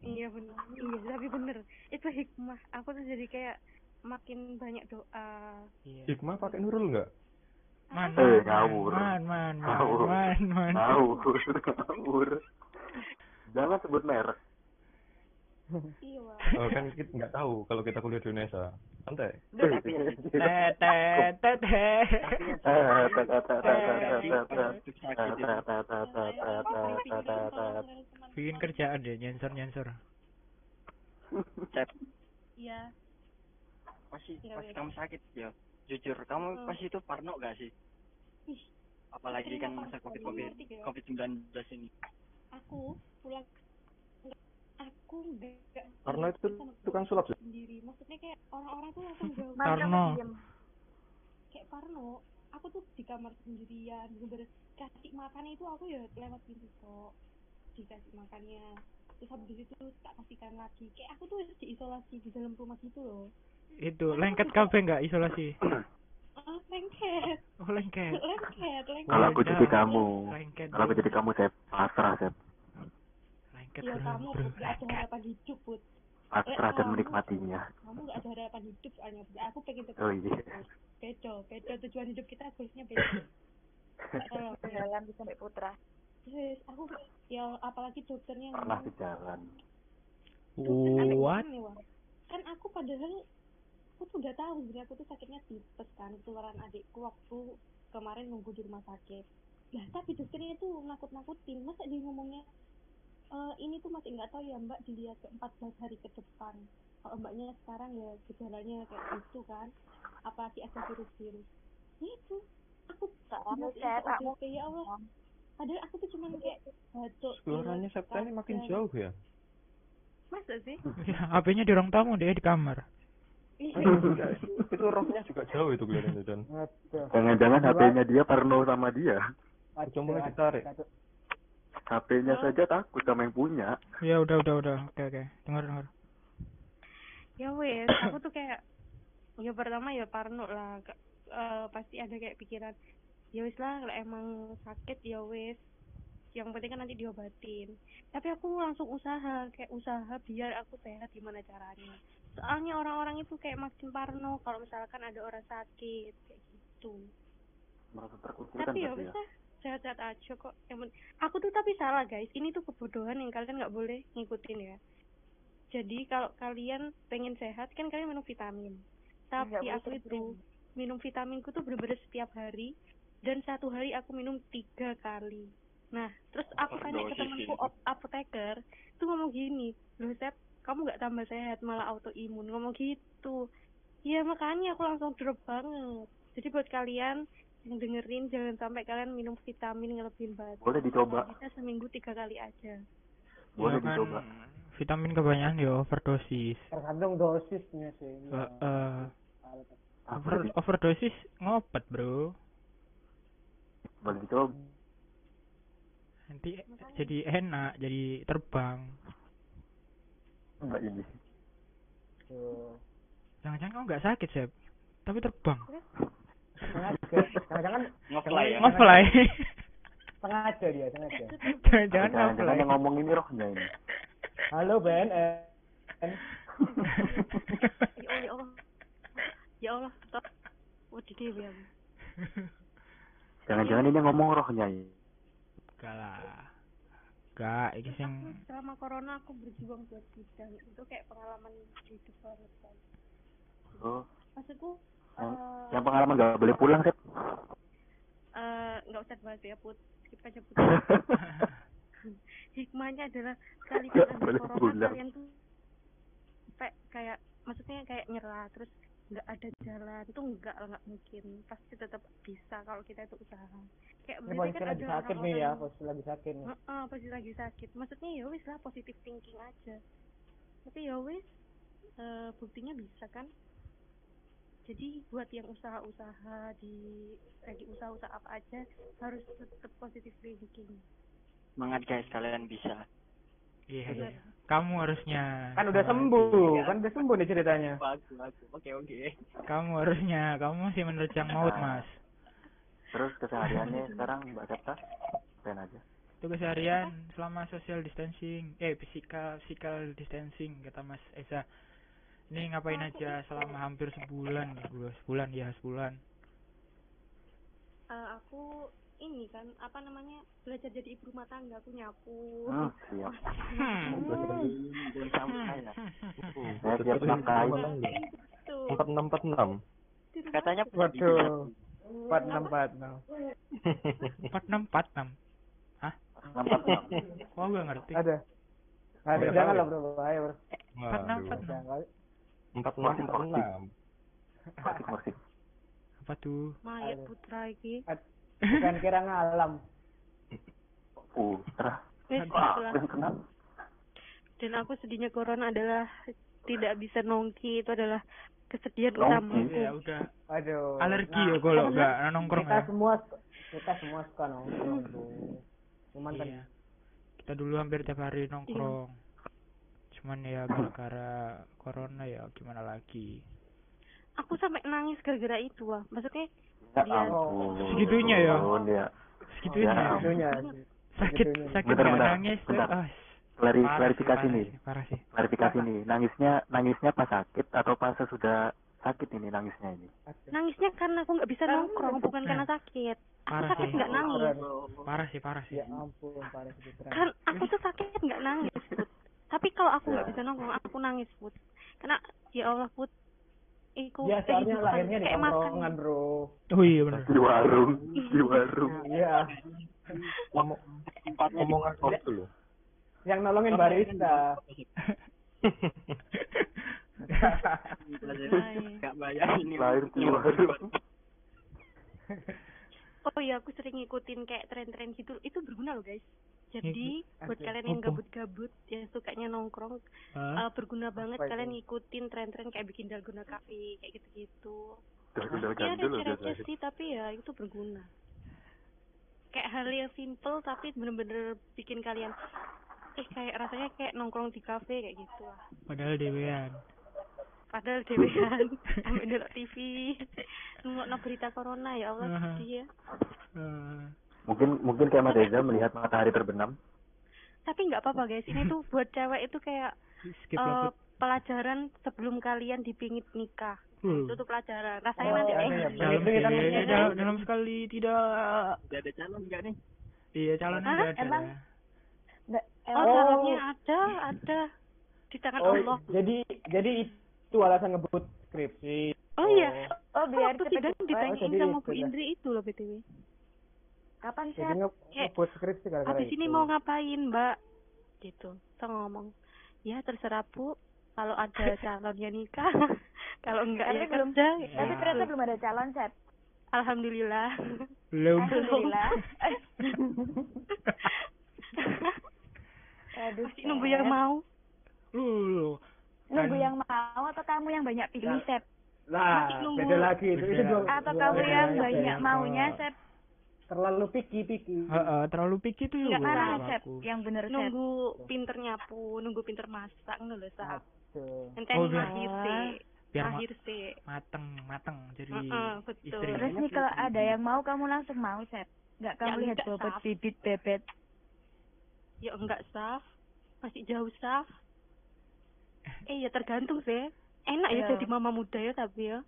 Iya bener iya tapi bener itu hikmah aku tuh jadi kayak makin banyak doa Iya. Hikmah pakai nurul nggak? Man, Eh, man, ngawur. man, man, man, Ngawur. man, man. Ngawur, ngawur. Jangan sebut merek. Iya. Oh, kan kita nggak tahu kalau kita kuliah di Indonesia. Santai. Bikin kerjaan deh, nyensor, nyensor. Cep, iya pasti Iya, pas iya. kamu sakit ya. Jujur, kamu Hmm. pasti itu parno gak sih? Ih, Apalagi kan masa covid covid ya? covid 19 ini. aku pulang aku enggak Karena itu tukang sulap sih. sendiri. Maksudnya kayak orang-orang tuh langsung jauh. Diem. kayak Parno aku tuh di kamar sendirian bener-bener kasih makan itu aku ya lewat pintu kok dikasih makannya. Terus habis itu tak kasihkan lagi. Kayak aku tuh diisolasi di dalam rumah gitu loh. Itu, lengket kafe nggak isolasi? ah lengket. Oh, lengket. lengket lengket. Kalau aku jadi kamu, Lengket, kalau aku jadi kamu saya pasrah, saya Lengket, ya kamu bro. gak ada harapan hidup put pasrah dan menikmatinya. kamu gak ada harapan hidup soalnya aku pengen tetap Oh iya. bedo bedo tujuan hidup kita goalsnya beda. Jalan bisa sampai putra. Yes, aku ya apalagi dokternya Pernah di jalan. What? kan aku padahal aku tuh udah tahu sebenarnya aku tuh sakitnya tipes kan ketularan adikku waktu kemarin nunggu di rumah sakit lah tapi dokternya itu nakut-nakutin masa dia ngomongnya "Eh, ini tuh masih nggak tahu ya mbak dilihat ke 14 hari ke depan kalau mbaknya sekarang ya gejalanya kayak gitu kan apalagi ada virus-virus ya itu aku Kamu masih saya tak ODP, ya Allah padahal aku tuh cuman kayak batuk Suaranya pilek, Septa ini makin jauh ya. masa sih Ya, HP-nya di ruang tamu deh di kamar. Ih, itu rohnya juga jauh itu kelihatannya dan. Jangan-jangan HP-nya dia parno sama dia. Mulai ngaco, ditarik. HP-nya saja takut sama yang punya. Ya udah udah udah. Oke oke. Dengar dengar. ya wes aku tuh kayak ya pertama ya parno lah Ke- eh, pasti ada kayak pikiran ya wes lah kalau emang sakit ya wes yang penting kan nanti diobatin tapi aku langsung usaha kayak usaha biar aku sehat gimana caranya soalnya orang-orang itu kayak makin parno kalau misalkan ada orang sakit kayak gitu Merasa terkucilkan tapi ya wes ya. Sehat-sehat aja kok. Yang penting- aku tuh tapi salah guys. Ini tuh kebodohan yang kalian nggak boleh ngikutin ya. Jadi kalau kalian pengen sehat kan kalian minum vitamin. Tapi aku itu minum vitaminku tuh bener-bener setiap hari. Dan satu hari aku minum tiga kali. Nah terus aku tanya ke temanku apoteker? Tuh ngomong gini loh Sep kamu nggak tambah sehat malah autoimun. Ngomong gitu. Iya makanya aku langsung drop banget. Jadi buat kalian yang dengerin jangan sampai kalian minum vitamin ngelebihin badan Boleh dicoba. Bisa seminggu tiga kali aja Boleh Ya kan, dicoba. Vitamin kebanyakan ya overdosis. Tergantung dosisnya sih. Eh, Aku over, overdosis ngopet bro. boleh dicoba. Nanti jadi enak, jadi terbang. Enggak ini. Jangan-jangan kamu nggak sakit, Sep. Tapi terbang. Sengaja. Jangan-jangan Ngefly ya. Sengaja dia, sengaja. Jangan-jangan yang ngomong ini rohnya ini. Halo ya Allah ya Allah ya Allah stop oh di dewi aku Jangan-jangan ini yang ngomong rohnya ini. Enggak lah. Enggak, iki sing Aku selama corona aku berjuang buat bidang itu kayak pengalaman hidup banget kan Oh, maksudku yang, eh, yang pengalaman gak boleh pulang, Sep. eh, nggak usah bahas ya put skip aja put hikmahnya adalah sekaligus ada Boleh corona pulang. kalian tuh sampai kayak maksudnya kayak nyerah terus nggak ada jalan tuh enggak lah nggak mungkin pasti tetap bisa kalau kita itu usaha kayak Ini kan lagi ada sakit nih ya, posisi lagi sakit nih. Heeh, pasti lagi sakit. Maksudnya ya wis lah positif thinking aja. Tapi ya wis eh, buktinya bisa kan. Jadi buat yang usaha-usaha di lagi usaha-usaha apa aja harus tetap positif thinking. Semangat guys, kalian bisa. Iya, Benar. iya. Kamu harusnya Kan udah sembuh, kan udah sembuh nih ceritanya. Bagus, bagus. Oke, oke. Kamu harusnya, kamu masih menerjang maut, Mas. Terus kesehariannya sekarang Mbak Septa ngapain aja? Itu keseharian selama social distancing, eh physical physical distancing kata Mas Esa. Ini ngapain aja selama hampir sebulan, dua sebulan ya sebulan. Eh, aku ini kan apa namanya belajar jadi ibu rumah tangga aku nyapu. Itu. Empat enam empat enam. Katanya Waduh. Empat enam empat enam. Empat enam empat enam. Nampak enam. Kok gak ngerti? Ada. Ada jangan lah bro, bahaya bro. Empat enam empat enam. Empat enam empat enam. Apa tuh? mayat putra iki. Bukan kira ngalam. Putra. Wah, kena. dan aku sedihnya corona adalah tidak bisa nongki itu adalah kesedihan Nongki? utamaku Ya udah Aduh. alergi Nah, ya kalau nggak nongkrong kita ya. semua kita semua suka nongkrong. Cuman kan Iya. Kita dulu hampir tiap hari nongkrong. Cuman ya gara-gara corona ya gimana lagi. aku sampai nangis gara-gara itu wah maksudnya Ya Dia- ampun. Segitunya ya? ya. Segitunya. Ya, itunya sakit sakit Bentar, bentar, nangis tuh. bentar. Ah, Klari, parah sih, klarifikasi parah nih. sih, Parah sih. Klarifikasi nih. Nangisnya nangisnya pas sakit atau pas sudah sakit ini nangisnya ini. nangisnya karena aku nggak bisa nongkrong bukan karena sakit aku Parah sakit sih. nggak nangis Parah sih, parah sih. ya ampun parah sih kan aku tuh sakit nggak nangis tapi kalau aku nggak Ya. bisa nongkrong aku nangis put karena ya Allah put Iku ya soalnya kehidupan lahirnya di kayak makan tongkrongan bro Oh iya benar. Di warung, di warung. iya Ngomong ngomong apa dulu? yang nolongin barista Gak bayar ini. Lahir di warung. oh iya aku sering ngikutin kayak tren-tren gitu itu berguna loh guys jadi buat kalian yang gabut-gabut yang sukanya nongkrong Hah? eh, berguna banget Apa itu? kalian ngikutin tren-tren kayak bikin dalgona cafe kayak gitu-gitu Gandul ya receh-receh biasanya. sih tapi ya itu berguna kayak hal yang simple tapi bener-bener bikin kalian eh kayak rasanya kayak nongkrong di kafe kayak gitu lah Padahal dewean. padahal dewean ndelok TV nunggu berita corona ya Allah Aha. sedih ya Eh, Mungkin mungkin kayak Mas Reza melihat matahari terbenam. tapi nggak apa-apa guys ini tuh buat cewek itu kayak skip eh. Put. pelajaran sebelum kalian dipingit nikah Hmm. itu tuh pelajaran rasanya Oh, nanti ada eh, ya, Dalam, kita dalam, dalam sekali tidak. Ada calon enggak nih? Iya udah ada. Emang? oh Oh. calonnya ada ada di tangan oh Allah jadi jadi itu alasan ngebut skripsi oh iya Oh, biar sidang cepet. ditanyain sama Bu ya. Indri itu loh btw Kapan sih? nge- Kayak, skripsi habis ini itu. mau ngapain mbak gitu so ngomong ya terserah bu kalau ada calonnya nikah kalau enggak Tapi ya belum- kerja Tapi Ya. ternyata belum ada calon, Sep. alhamdulillah Belum. Alhamdulillah. Aduh, masih nunggu yang mau Lu. Nunggu Kan- yang mau atau kamu yang banyak pilih, Masih nunggu. beda lagi itu itu Atau kamu yang banyak ya. maunya, Sep? Terlalu picky picky Heeh, terlalu picky tuh kalau Sep? aku. Yang bener, nunggu pinter nyapu nunggu pinter masak ngono lho Sap. gitu. Enteni Oh, akhir sih. biar ma- akhir sih. mateng mateng jadi Heeh, betul. istri Terus nih kalau ada yang mau kamu langsung mau, Sep. Enggak kamu Ya, lihat bobot bibit bebet. Ya enggak saf. Masih jauh saf. Eh ya tergantung sih. Enak ya Iya. jadi mama muda ya tapi ya.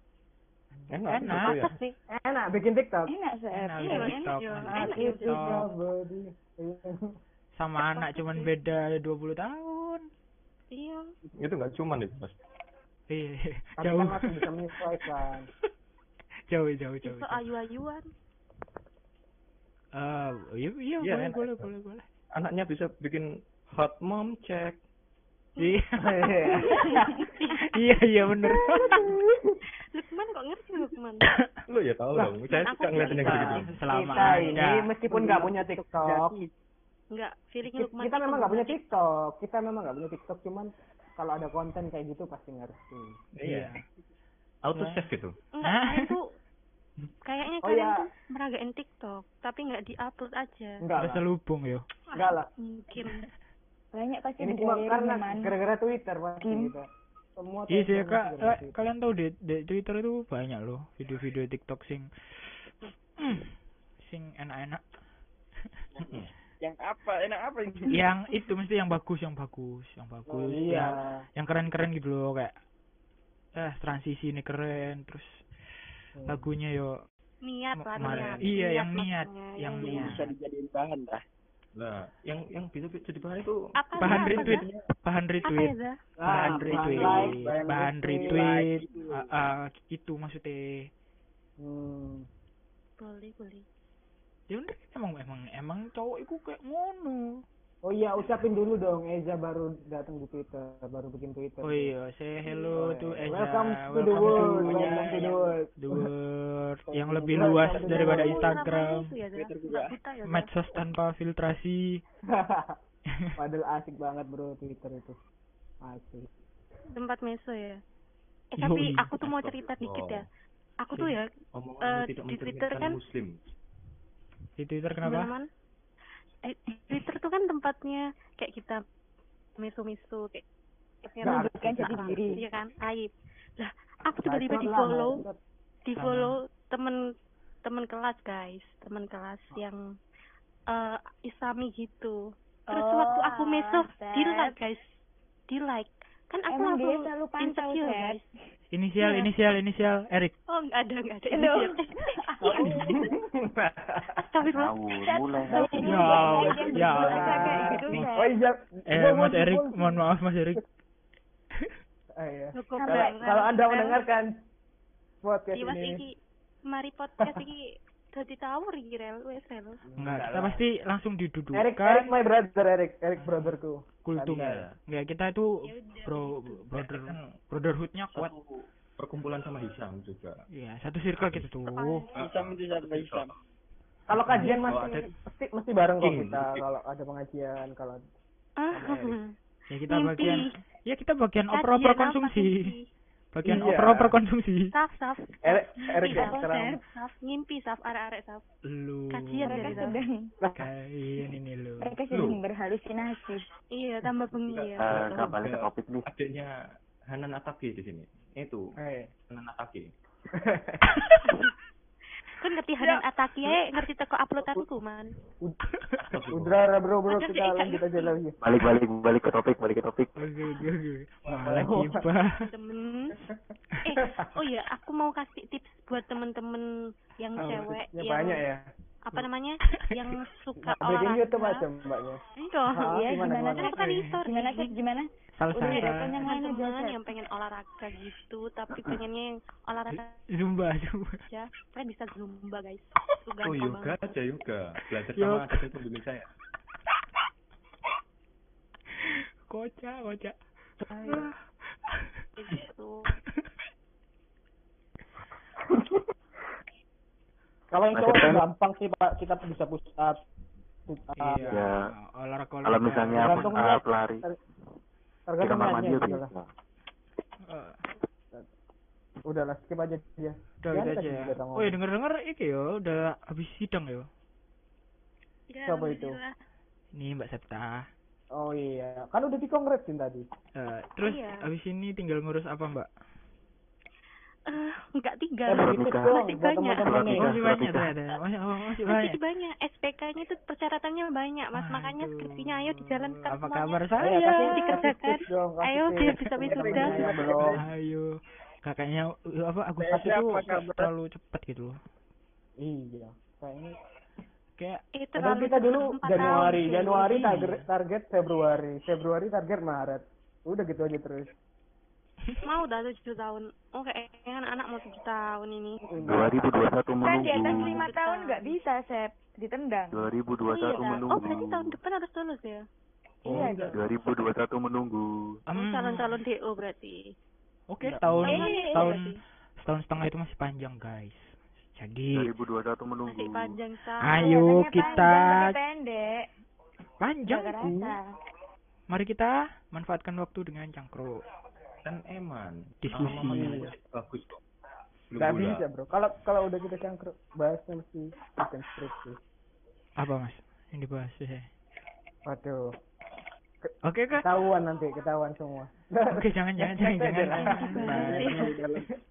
Enak, Enak. gitu ya. Sih. Enak bikin TikTok. Enak, Sep. Enak, Iya, TikTok, ya. bikin Enak ya. Itu TikTok. ya, body. sama anak cuman beda 20 tahun Iya. Itu nggak cuman itu, Mas. iya jauh kan masih bisa menyesuaikan. jauh jauh jauh, jauh. ayu-ayuan. Ah, iya iya Iya, boleh enak boleh itu. boleh boleh Anaknya bisa bikin hot mom check. iya iya iya bener Lukman kok ngerti Lukman? Lu ya tahu dong. Saya suka ngeliatin yang kita gitu-gitu. selama kita ini meskipun nggak punya TikTok, Enggak, feeling Lukman kita itu memang nggak punya. TikTok. Kita memang nggak punya TikTok, cuman kalau ada konten kayak gitu pasti ngerti. Iya. Auto Ya. save gitu. Enggak, tuh kayaknya Oh, kalian ya. tuh meragain TikTok, tapi nggak diupload aja. Enggak lah. terselubung yo Enggak lah. Mungkin. Banyak pasti Ini cuma karena gara-gara Twitter pasti Kim. Semua iya sih kak eh, kalian tahu di, di Twitter itu banyak loh video-video TikTok sing sing enak-enak Yang apa? Enak apa ini? yang itu mesti yang bagus yang bagus yang Oh, bagus iya. yang yang keren-keren gitu loh kayak eh transisi ini keren terus Hmm. lagunya yo Niat lah, niat. iya, yang niat, yang niat. niat. Bisa dijadiin bahan dah. Nah, yang yang bisa jadi bahan itu Apa bahan retweet. bahan retweet. ya, Zah? bahan Ah, retweet. bahan, bahan retweet. retweet, Ah, ah, itu maksudnya. Hmm. Boleh, boleh. ya udah emang emang emang cowok itu kayak ngono Oh iya, ucapin dulu dong Eza baru datang di Twitter, baru bikin Twitter. oh iya say hello to Eza Welcome to the world, to welcome to the world. the world yang lebih luas daripada Instagram ya, ya, medsos tanpa filtrasi Padahal asik banget bro Twitter itu. Asik. Tempat meso ya. Eh, tapi aku tuh mau cerita dikit ya. Aku tuh ya, Eh, tidak di Twitter kan- muslim. di Twitter kenapa Twitter tuh kan tempatnya kayak kita misu-misu kayak Nah, jati Nah, diri. Iya kan, aib. Lah, aku tiba-tiba Bacot di follow, di follow temen temen kelas guys, temen kelas yang eh Islami gitu. Terus Oh, waktu aku meso Sep. di like guys, di like. Kan aku Emang langsung insecure guys. Inisial Iya. inisial inisial Erik Oh nggak ada nggak ada. Astagfirullah. ngawur mulai Ya ya. Oh iya. eh Mas Erik mohon maaf Mas Erik Ah, iya. Kalau Anda mendengarkan podcast Iya mas ini, iki mari podcast iki dadi tawur iki rel wes rel. enggak kita pasti langsung Erik, Erik didudukan my brother, Erik, Erik brotherku. kultum Iya. enggak kita itu Ya bro brother Kan brotherhoodnya kuat perkumpulan sama Hisam juga. Iya, satu circle gitu tuh. Hisam itu siapa Hisam? Kalau kajian Kalau masih ada- mesti mesti bareng kok kita. Kalau ada pengajian, kalau Ah, Ya kita bagian ya kita bagian oper-oper apa konsumsi. Bagian Iya. oper-oper konsumsi. Saf saf. Erik, Erik Ngimpi, ya Saf. sekarang. Saf ngimpi saf arek-arek saf. Lu Kajian Mereka dari Saf. kayak ini lu. mereka sedang berhalusinasi. Iya tambah bengi ya. Eh, kembali ke topik nih Adiknya Hanan Ataki di sini. Itu Eh. Hanan Ataki. Kan ngerti Hanan Ataki ae ngerti teko upload aku tuh man. Udara bro bro kita lanjut aja lagi. balik balik balik ke topik balik ke topik. Malah gibah. Temen. Eh, oh iya, aku mau kasih tips buat temen-temen yang cewek yang banyak ya. apa namanya? yang suka olahraga. aja mbaknya. Iya. Ah, Iya, gimana, gimana, gimana? Kan aku kan. Gimana sih gimana? Udah satu. ada teman yang pengen olahraga gitu tapi pengennya yang olahraga Zumba zumba. aja kalian bisa zumba guys itu Oh yoga banget aja yoga. Belajar Yoga. sama ada pembimbing saya. Kocak kocak. gitu Kalau yang cowok gampang sih pak, kita bisa up. Iya. Ya. Olahraga kalau misalnya Tergantung push lari di Tergantung kamar mandi gitu bisa lah. Eh, Udah lah skip aja dia. udah gitu aja. ya. Oh ya denger denger iki ya udah habis sidang ya. ya Siapa itu? Nih Mbak Septa. Oh iya, kan udah dikongresin tadi. Eh, terus Iya. abis ini tinggal ngurus apa mbak? Eh, enggak tiga. Eh, nikah. tips dong Masih banyak. Masih banyak nikah. ternyata. Masih, oh, masih Masih banyak. banyak. SPK-nya itu persyaratannya banyak, Mas. Makanya Aduh. skripsinya ayo dijalankan Apa semuanya. kabar Ayo, saya? kasih, kasih Dikerjakan. tips dong, kasih Ayo, biar bisa wisuda. Ayo. Kakaknya apa Agustus itu terlalu cepat gitu loh. Iya, kayaknya. Kayak Itu terlalu kita dulu Januari. Januari Iya. target, target Februari, Februari target Maret. Udah gitu aja terus. Mau dah tujuh tahun. Oh kayaknya anak mau tujuh tahun ini. 2021 Kan di atas menunggu. lima tahun nggak bisa, Sep. Ditendang. 2021 Iya, kan? menunggu. Oh berarti tahun depan harus lulus ya? Iya, enggak. 2021 menunggu. Oh, Hmm. calon-calon DO berarti. Oke, Enggak. tahun Eh, tahun berarti. setahun setengah itu masih panjang, guys. Jadi 2021 menunggu. Masih panjang sa. Ayo Katanya kita pendek. panjang. Mari kita manfaatkan waktu dengan cangkruk. Kan eman. Diskusi. Bagus kok. Belum Gak bola. bisa bro. Kalau kalau udah kita cangkruk bahasnya mesti bikin skripsi. Apa, Mas? Yang dibahas ya. Waduh, Oke, Kak. ketahuan nanti, ketahuan semua. Oke, jangan jangan jangan jangan.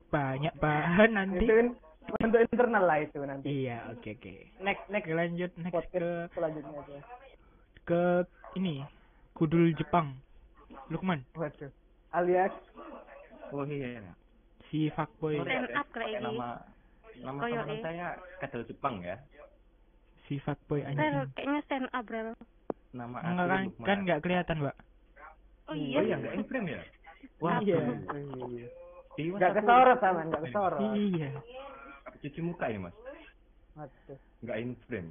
Banyak, bahan nanti. itu untuk internal lah itu nanti. Iya, oke oke. Next next Oke, lanjut next ke selanjutnya aja. ke ini kudul Jepang. Lukman, Waduh. Alias Oh iya. si fuckboy, Stand up kayak Pakai gini. nama nama Koyo, teman eh. saya Kadal Jepang ya. si fuckboy Rel, anjing. kayaknya stand up Rel. Nama Enggak kan kan enggak kelihatan, Mbak. Oh Oh iya. iya enggak in frame ya? Wah, iya. Di Gak WhatsApp kesorot sama, gak kesorot. Iya. cuci muka ya mas? In frame.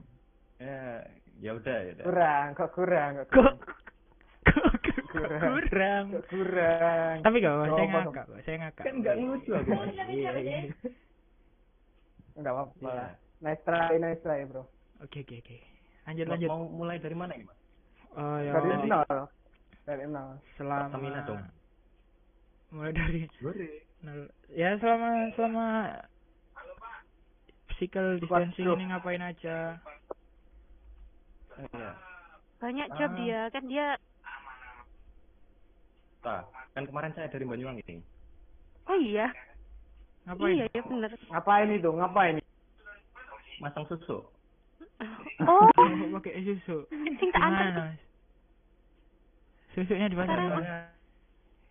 Ya ya udah ya. udah. Kurang, kok kurang, kok Kok kurang. Kurang. kurang. Kurang. Tapi gak apa, saya ngakak, saya ngakak. Kan enggak lucu aku. Iya, iya. Enggak apa-apa. Iya. Nice try, nice try, bro. Oke, oke, oke. Lanjut, Mau- lanjut. Mau mulai dari mana ini mas? Oh, ya. Dari nol. Dari nol. selama Pertamina dong. mulai dari nol. Ya selama selama physical distancing ini ngapain aja? Iya. Banyak job Ah. dia. Kan dia Nah, kan kemarin saya dari Banyuwangi. Oh iya. Ngapain? Iya, ya bener. Ngapain itu? Ngapain? Masang susu. Oh, pakai susu. sing tak antar? Susunya di gimana?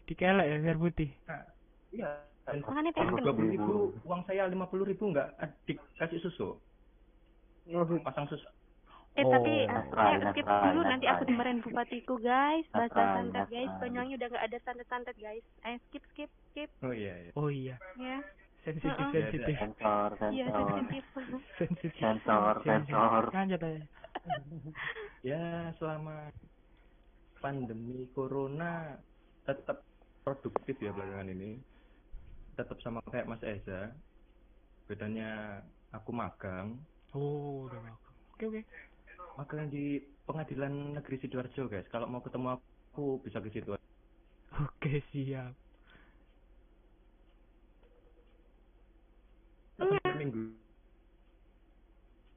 Dikelek ya biar putih. Nah, iya. Dan Makanya dua puluh ribu, uang saya lima puluh ribu nggak dikasih susu, pasang susu. Eh Oh, tapi nasrai, saya skip nasrai, dulu nanti aku nasrai. dimarahin bupatiku guys. Bahasa Nasrai, santet guys. nasrai. Banyuwangi udah nggak ada santet-santet guys. Ayo skip skip skip Oh iya. iya. Oh iya, ya. sensitif Heeh. sensitif. Sensor, Iya sensor. sensitif. Sensitif. Sensor, sensor. Lanjut aja. Ya selama pandemi corona tetap produktif ya belakangan ini. Tetap sama kayak Mas Eza. Bedanya aku magang, Oh, udah makan. Oke, oke. Magang di pengadilan negeri sidoarjo guys. Kalau mau ketemu aku bisa ke situ. Oke, siap. Minggu.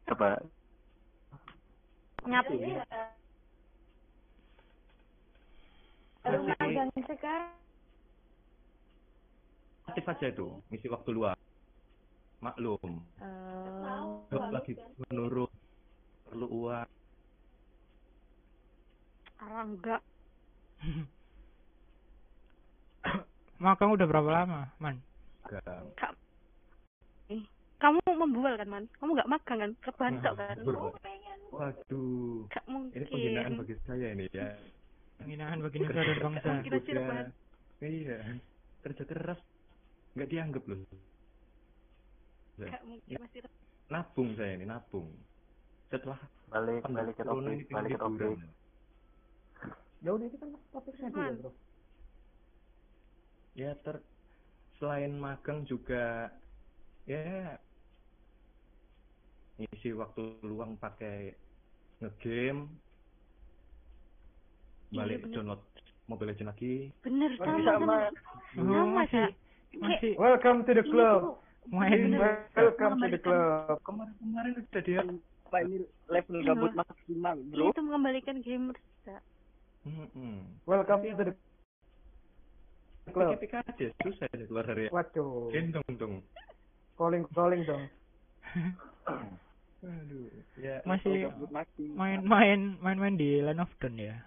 Coba Nyap. Baru magang sekarang. Aktif aja itu, ngisi waktu luang. Maklum, Eh, job lagi menurun, perlu uang. ah, enggak. Makan udah berapa lama, Man? Kak. Eh, Kamu membual kan, Man? Kamu nggak magang kan? Kebantok kan? Ber- Waduh, Gak mungkin. ini penghinaan bagi saya ini ya. Penghinaan bagi negara dan bangsa. Cirebon. Iya, kerja keras nggak dianggap loh. Gak mungkin masih Nabung saya ini nabung. Setelah balik balik ke topik, ini balik ke topik. liburan. Ya udah itu kan topiknya dia, Man. bro. Ya ter selain magang juga ya ngisi waktu luang pakai ngegame Iya, balik bener. download Mobile Legends lagi bener sama sama. sama. Sama, masih Welcome to the club. main Welcome to the club. kemarin-kemarin udah dia Pak ini level gabut maksimal, bro. tuh mengembalikan gamers, Kak. Mm-mm. Welcome to the club. Pikir-pikir aja susah ya keluar dari Waduh. gendong dong. Calling calling dong. Aduh. Ya, Masih itu main-main main-main di Land of Dawn ya.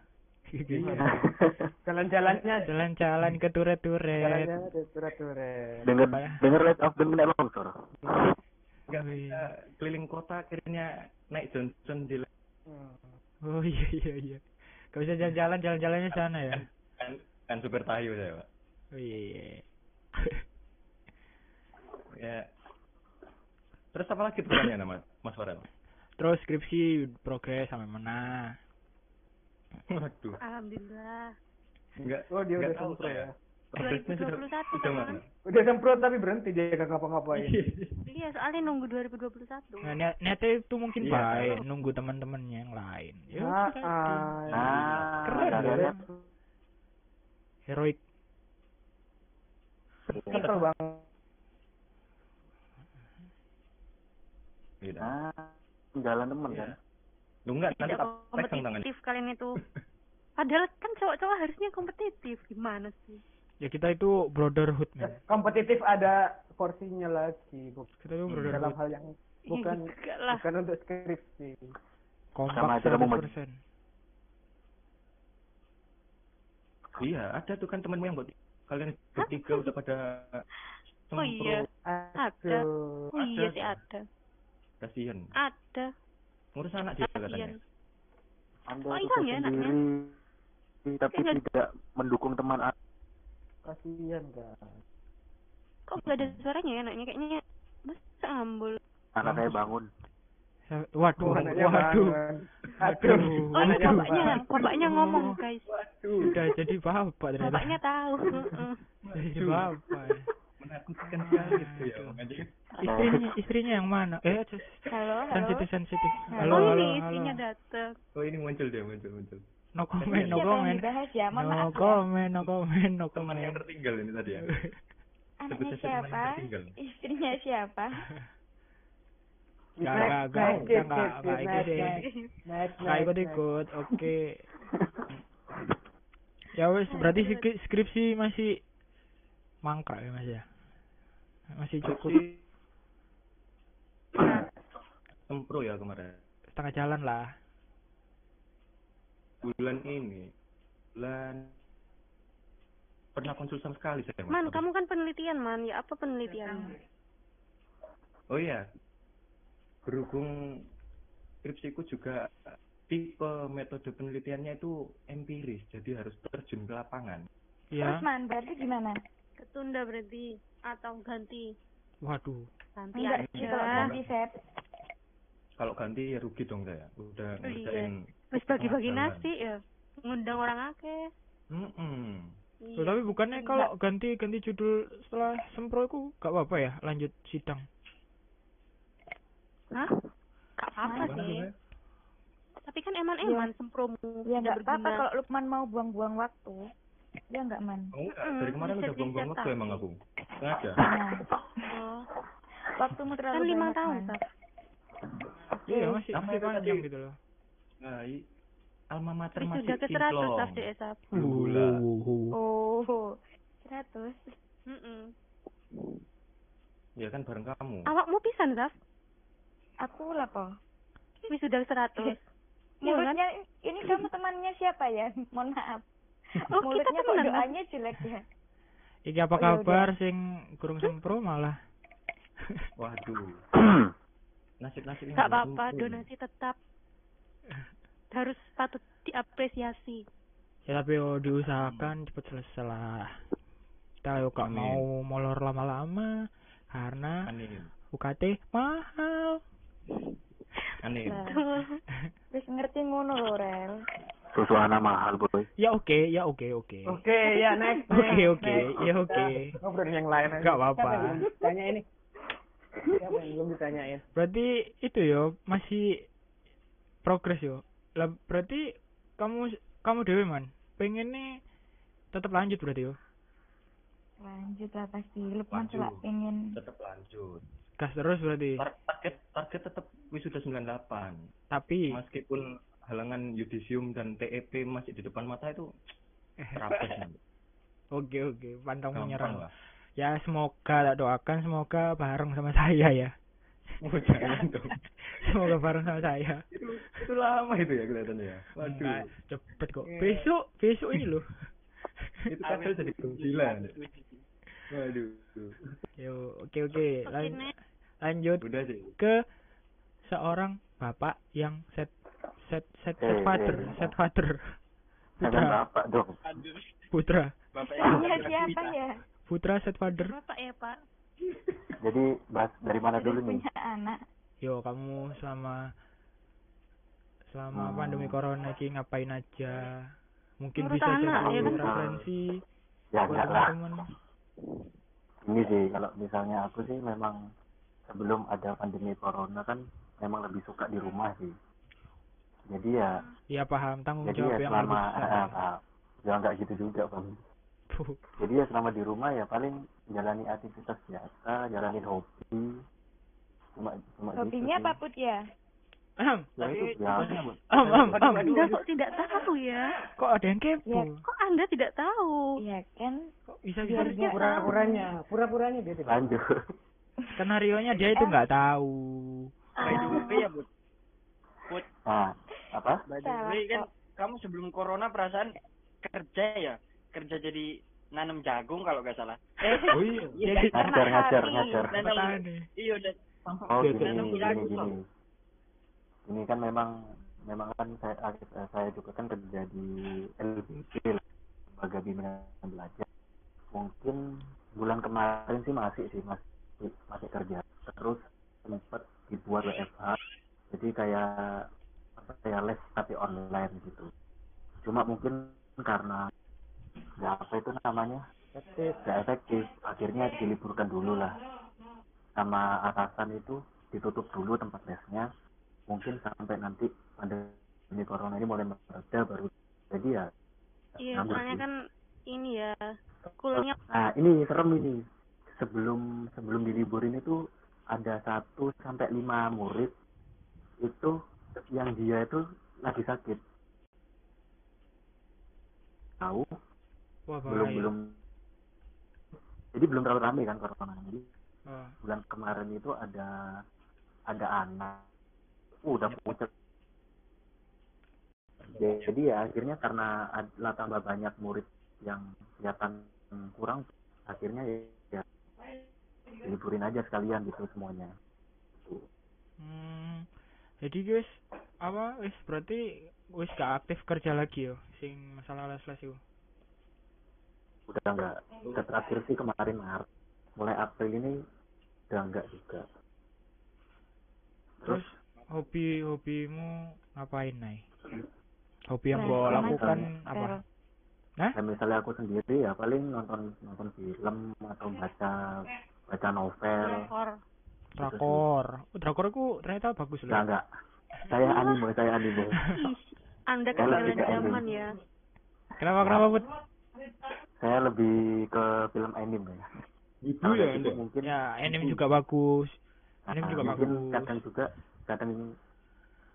Iya. Jalan-jalannya Jalan-jalan ke turet-turet. jalannya ada turet-turet. Dengar Apa ya? dengar Light of the Nek longsor. Nggak bisa keliling kota akhirnya naik Johnson di Hmm. Oh iya iya iya. Gak bisa jalan-jalan, jalan-jalannya sana ya. kan, kan super tayu saya pak. Oh iya. iya. Ya. Terus apa lagi pertanyaan Mas Mas Farel? Terus skripsi progres sampai mana? Waduh. Alhamdulillah. Enggak. Oh dia udah tahu saya. ya. Progresnya sudah 2021 sudah kan? mana? Udah semprot tapi berhenti dia kagak ngapa-ngapain. Iya, soalnya nunggu 2021. Nah, niat, niatnya itu mungkin Iya, baik, nunggu teman-temannya yang lain. Ya, Ah, udah. ah. Nah, Keren. Net. Heroik. Kental banget. Gitu. Nah, jalan temen Iya. kan. Lu enggak nanti kompetitif kalian itu. Padahal kan cowok-cowok harusnya kompetitif. Gimana sih? Ya kita itu brotherhood, man. Kompetitif ada porsinya lagi. Kita itu Dalam brotherhood. hal yang bukan Enggak lah. bukan untuk skripsi. Kompak kamu 100%. Iya, ada tuh kan temenmu yang buat kalian bertiga udah pada Oh iya. Ada. Oh iya Ada. sih ada. Kasihan. Ada. Ngurus anak dia katanya. Kasihan. Anda Oh, sukses hilang ya anaknya? sendiri, tapi tidak mendukung teman a- Kasihan kan. Kok gak ada suaranya ya anaknya? Kayaknya masa ngambul. anak saya bangun. Sa- Waduh, Oh, anaknya waduh. bangun. Aduh. Oh ini Anaknya bapaknya, bapaknya ngomong guys. Udah jadi bapak ternyata. Bapaknya tahu. Heeh. Jadi bapak. Menakutkan sekali itu ya. Istrinya, istrinya yang mana? Eh, just Halo, halo. sensitif sensitif. Halo, Halo, oh halo, ini halo. istrinya datang. Oh ini muncul dia, muncul, muncul. No comment, no yang comment. dibahas ya? Mohon No maaf ya. comment, no comment, no Teman yang comment. tertinggal ini tadi ya. Anaknya teman yang siapa? Istrinya siapa? Gak, gak, gak, gak, gak, ikut deh. Gak ikut ikut, oke. Ya wes, berarti skri- skripsi masih mangkrak ya mas ya? Masih cukup sempro ya kemarin. setengah jalan lah. Bulan ini, bulan pernah konsul sama sekali saya. Mas. Man, kamu kan penelitian man. Ya apa penelitiannya? Oh iya, berhubung skripsiku juga tipe metode penelitiannya itu empiris, jadi harus terjun ke lapangan. Iya. Terus man, berarti gimana? Ketunda berarti atau ganti? Waduh. Ganti Enggak sih kalau aja. ganti set. Kalau ganti ya rugi dong saya. Udah Oh, iya. Wis bagi-bagi nasi ya. Ngundang orang akeh. jalan. Mm-mm. Iya. Loh, tapi bukannya kalau ganti ganti judul setelah sempro itu gak apa-apa ya lanjut sidang. Hah? Gak apa-apa sih. tuh, Tapi kan eman-eman sempromu Ya tidak nggak apa-apa kalau Lukman mau buang-buang waktu. Ya nggak man. Oh enggak, dari kemarin udah buang-buang waktu emang aku. Sengaja. Nah, Oh, waktumu terlalu kan lima banyak, tahun. Iya, masih masih panjang gitu loh. Alma mater masih sudah ke 100 kinclong. Saf deh, Saf. Gula. Oh, 100. Mm-mm. Ya kan bareng kamu. Awakmu pisan, Saf. Aku lapo. Wis sudah 100. Mulutnya ini kamu temannya siapa ya? Mohon maaf. Oh, kita Mulutnya kok temenan, Mas. doanya jelek ya. Iki apa Oh, iya, kabar sing kurung sempro malah. Waduh. Nasib-nasib Gak apa-apa, donasi tetap harus patut diapresiasi. Ya tapi yo diusahakan cepet selesai lah. Kita yo gak mau molor lama-lama karena. UKT mahal. Nah, Wis ngerti ngono lho, Rel. Susu anak mahal, boy. Ya oke, ya oke, oke. Oke, ya next. Oke, oke, next. ya oke. Kita Ngobrol yang lain aja. Nggak apa-apa. Siapa yang belum ditanya ini? Siapa yang belum ditanyain? Berarti itu yo masih progres yo. Lah berarti kamu kamu dewe man pengen nih tetap lanjut berarti yo. Lanjut lah pasti. Lukman Lanjut. juga pengen. Tetap lanjut. Gas terus berarti. Tar- Target target tetap wisuda 98. Tapi Meskipun halangan yudisium dan TEP masih di depan mata itu rapes nanti. Oke oke, pantang menyerah. lah. Ya semoga tak doakan semoga bareng sama saya ya. Oh, jangan dong. Semoga bareng sama saya. itu itu lama itu ya kelihatannya ya. Waduh. Cepet kok. Besok besok ini loh. itu kadal jadi gila. Waduh. Yo, oke oke. Lan- lanjut Udah sih. ke seorang bapak yang set set set set Eh, father, set father. Putra, bapak dong. putra, Bapak Iya siapa ya? putra set father. Bapak ya Pak. Jadi bahas dari mana dulu nih? punya anak. Yo, kamu selama selama Hmm. pandemi corona ini ngapain aja? Mungkin Ngurus bisa anak, jadi ya kan? referensi Ya buat enggak lah. teman-teman. Ini sih kalau misalnya aku sih memang sebelum ada pandemi corona kan memang lebih suka di rumah sih. Jadi ya Iya paham tanggung jadi jawab ya yang selama lebih besar. eh, eh, ya enggak gitu juga bang. Jadi ya selama di rumah ya paling jalani aktivitas biasa, jalanin hobi. Cuma cuma Hobinya gitu apa. Put ya? Ya itu biasa. Anda kok tidak tahu ya? Kok ada yang kepo? Ya, kok Anda tidak tahu? Iya kan? Kok bisa bisa Pura-puranya, pura-puranya dia tidak. Lanjut. skenario nya dia itu nggak tahu. By the way ya, Bud. Bud, Nah, apa? by the way kan kamu sebelum corona perasaan kerja ya? Kerja jadi nanam jagung kalau nggak salah. Eh, Oh iya. Jadi Ngajar, ngajar, ngajar. nanam iya udah Oh gini, nanam gini, jagung gini. Ini kan memang memang kan saya eh, saya juga kan kerja di LBC lembaga bimbingan belajar. Mungkin bulan kemarin sih masih sih masih masih kerja. Terus sempat dibuat WFH. Jadi kayak apa kayak les tapi online gitu. Cuma mungkin karena ya apa itu namanya? Efektif. nggak efektif. Akhirnya diliburkan dulu lah. Sama atasan itu ditutup dulu tempat lesnya. Mungkin sampai nanti pandemi corona ini mulai mereda baru jadi ya Iya, soalnya kan ini ya kulnya nah ini serem ini. Sebelum sebelum diliburin itu ada satu sampai lima murid itu yang dia itu lagi sakit. Tahu Wah, belum belum jadi belum terlalu ramai kan corona. Jadi Oh. bulan kemarin itu ada ada anak. Uh, udah pucet jadi ya akhirnya karena ada tambah banyak murid yang kelihatan kurang akhirnya ya, ya liburin aja sekalian gitu semuanya. Hmm, jadi guys, apa wis berarti wis gak aktif kerja lagi yo sing masalah les-les itu. Udah enggak udah terakhir sih kemarin Maret mulai April ini udah enggak juga Terus hobi hobimu ngapain Nay? Hobi yang Nah, kau sama lakukan apa? ya misalnya aku sendiri ya paling nonton nonton film atau baca baca novel Drakor. Drakor. Oh, drakor aku ternyata bagus loh. enggak enggak saya anime saya anime Anda ketinggalan zaman ya. Kenapa kenapa Bud? Saya lebih ke film anime ya. Ya gitu Anda. mungkin Ya, anime juga bagus. Anime juga mungkin bagus. kadang juga kadang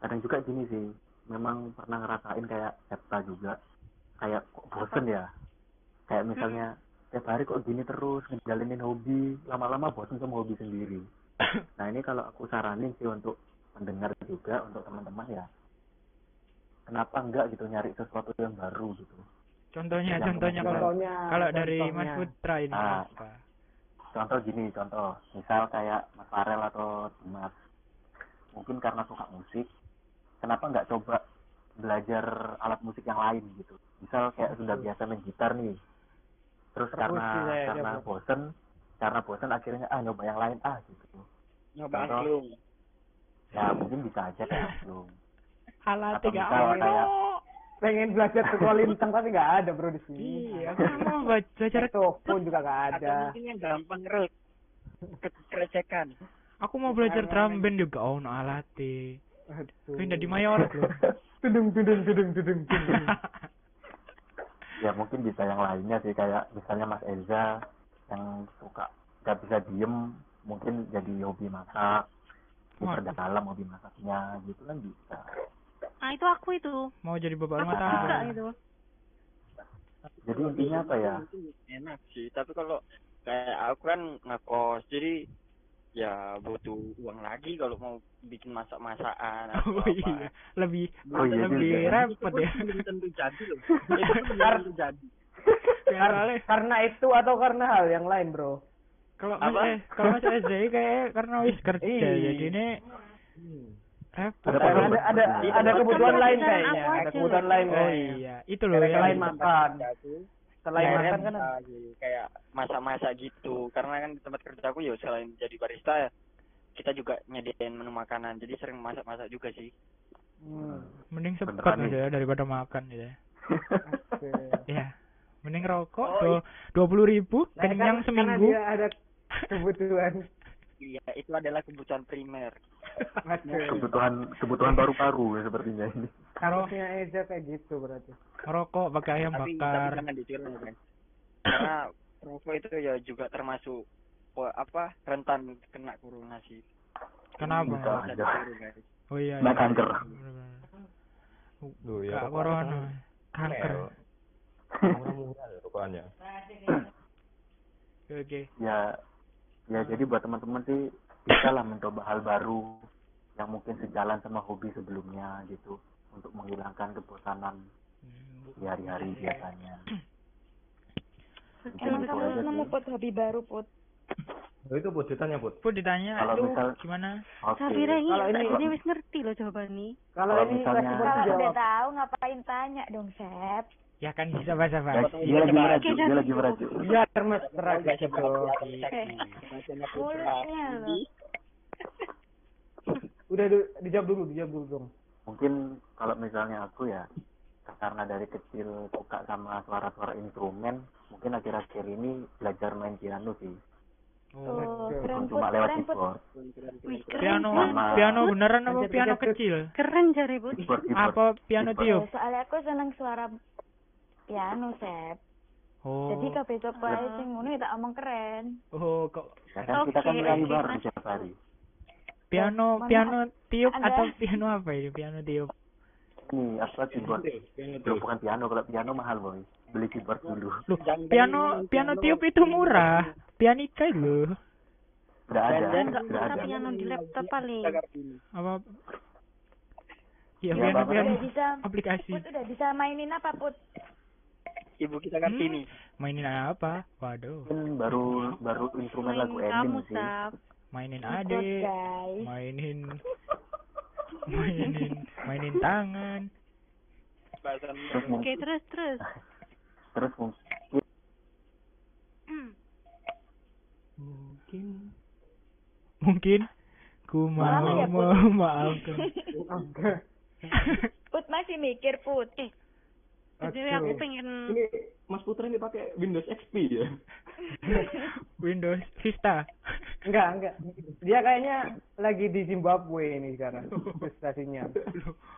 kadang juga gini sih. Memang pernah ngerasain kayak Septa juga. Kayak kok bosen ya? Kayak misalnya tiap hari kok gini terus ngejalanin hobi. Lama-lama bosen sama hobi sendiri. Nah ini kalau aku saranin sih untuk mendengar juga untuk teman-teman ya. Kenapa enggak gitu nyari sesuatu yang baru gitu Contohnya, Yang contohnya kalau Contohnya. kalau dari Mas contohnya. Putra ini Ah. apa? contoh gini contoh misal kayak Mas Farel atau Dimas mungkin karena suka musik kenapa nggak coba belajar alat musik yang lain gitu misal kayak sudah biasa main gitar nih terus Perkusi karena saya, karena Bu. bosen karena bosen akhirnya ah nyoba yang lain ah gitu nyoba angklung. ya mungkin bisa aja kayak belum Alat Atau tiga misal ono. kayak- Pengen belajar sekolintang tapi nggak ada bro di sini. Iya, aku mau belajar Telepon juga nggak Atau ada. mungkin yang gampang rek. Kerecekan. Aku mau belajar drum band juga oh no alate. Aduh. Pindah di mayor. Tudung tudung tudung tudung tudung. ya mungkin bisa yang lainnya sih kayak misalnya Mas Eza yang suka nggak bisa diem mungkin jadi hobi masak diperdalam hobi masaknya gitu kan bisa Ah itu aku itu. Mau jadi bapak Aku rumah suka tangga. gitu. Jadi intinya apa ya? Enak sih tapi kalau kayak aku kan ngekos jadi ya butuh uang lagi kalau mau bikin masak-masakan atau Oh apa. iya, lebih Oh iya lebih juga. repot Itu ya. belum tentu jadi loh itu tentu jadi Soalnya Karena itu atau karena hal yang lain, Bro? kalau Apa? eh, kalau masuk SDI kayak karena wis kerja Iya. jadi ini Ada Ada ada ada, ada kebutuhan lain kayaknya. aku Ada kebutuhan lain Oh kayaknya. iya, itu loh yang lain makan. Aku Selain makan kan kayak masak-masak gitu karena kan di tempat kerjaku ya selain jadi barista ya kita juga nyediain menu makanan jadi sering masak-masak juga sih Hmm. mending sepet aja ya daripada makan gitu ya. Oke. Ya, mending rokok Oh, tuh dua puluh ribu Nah, kenyang kan- seminggu. Karena dia ada kebutuhan. iya itu adalah kebutuhan primer kebutuhan kebutuhan paru-paru ya sepertinya ini. Harusnya Eja kayak gitu berarti. Rokok pakai ayam tapi, tapi bakar. jangan ditiru ya guys karena rokok itu ya juga termasuk wah, apa rentan kena corona sih Kenapa? Bisa Aja. guys. Oh iya. Nah, iya. kanker. Loh, ya corona. kan Kanker. Murah-murah ya rokokannya. Oke, Oke. Ya ya jadi buat teman-teman sih bisa lah mencoba hal baru yang mungkin sejalan sama hobi sebelumnya gitu untuk menghilangkan kebosanan di hari-hari biasanya. Emang kamu aja nemu put hobi baru put? Oh, itu buat ditanya, Put. Put ditanya, Kalau aduh misal- gimana? Safira ini Kalau ini- ini wis ngerti loh jawabannya. Kalau Kalau ini misalnya- Kalau udah tahu ngapain tanya dong, Sep? Ya kan bisa bahasa bahasa. dia lagi merajuk, dia lagi merajuk. Gitu. seberapa Mulutnya loh. Udah dijawab dulu, dijawab dulu dong. Mungkin kalau misalnya aku ya karena dari kecil suka sama suara-suara instrumen, mungkin akhir-akhir ini belajar main piano sih. Oh, Oke. keren put, Cuma lewat keyboard. Wih, keren. Piano, piano beneran apa piano kecil? Keren. Keyboard, keyboard. Apa piano tiup? Soalnya aku seneng suara piano, Sep. Oh. Jadi kabeh coba ae sing ngono ya tak omong keren. Oh, kok Ya kan kita kan nyanyi bareng Mas. setiap hari. piano Mana- piano tiup Anda- atau piano apa ini? Piano tiup. Ini apa keyboard? Belum bukan piano, kalau piano mahal boy. Beli keyboard dulu. Loh, piano piano tiup itu murah. Pianika itu. Udah ada, Dan- Enggak, ada. piano di laptop paling. Apa? Ya, Ya, piano piano Udah bisa aplikasi. Put udah bisa mainin apa, Put? Ibu kita kan Hmm. sini Mainin apa? Waduh. Mungkin baru baru instrumen lagu kamu, ending sih. Sap. Mainin adik. Mainin mainin mainin tangan. Terus Oke, mungkin, terus terus. terus mungkin Hmm. Mungkin Mungkin ku mau ya, memaafkan. Oke. Put masih mikir, Put. Eh, jadi aku pengen ini Mas Putra ini pakai Windows XP ya. Windows Vista. Enggak, enggak. Dia kayaknya lagi di Zimbabwe ini sekarang. Prestasinya.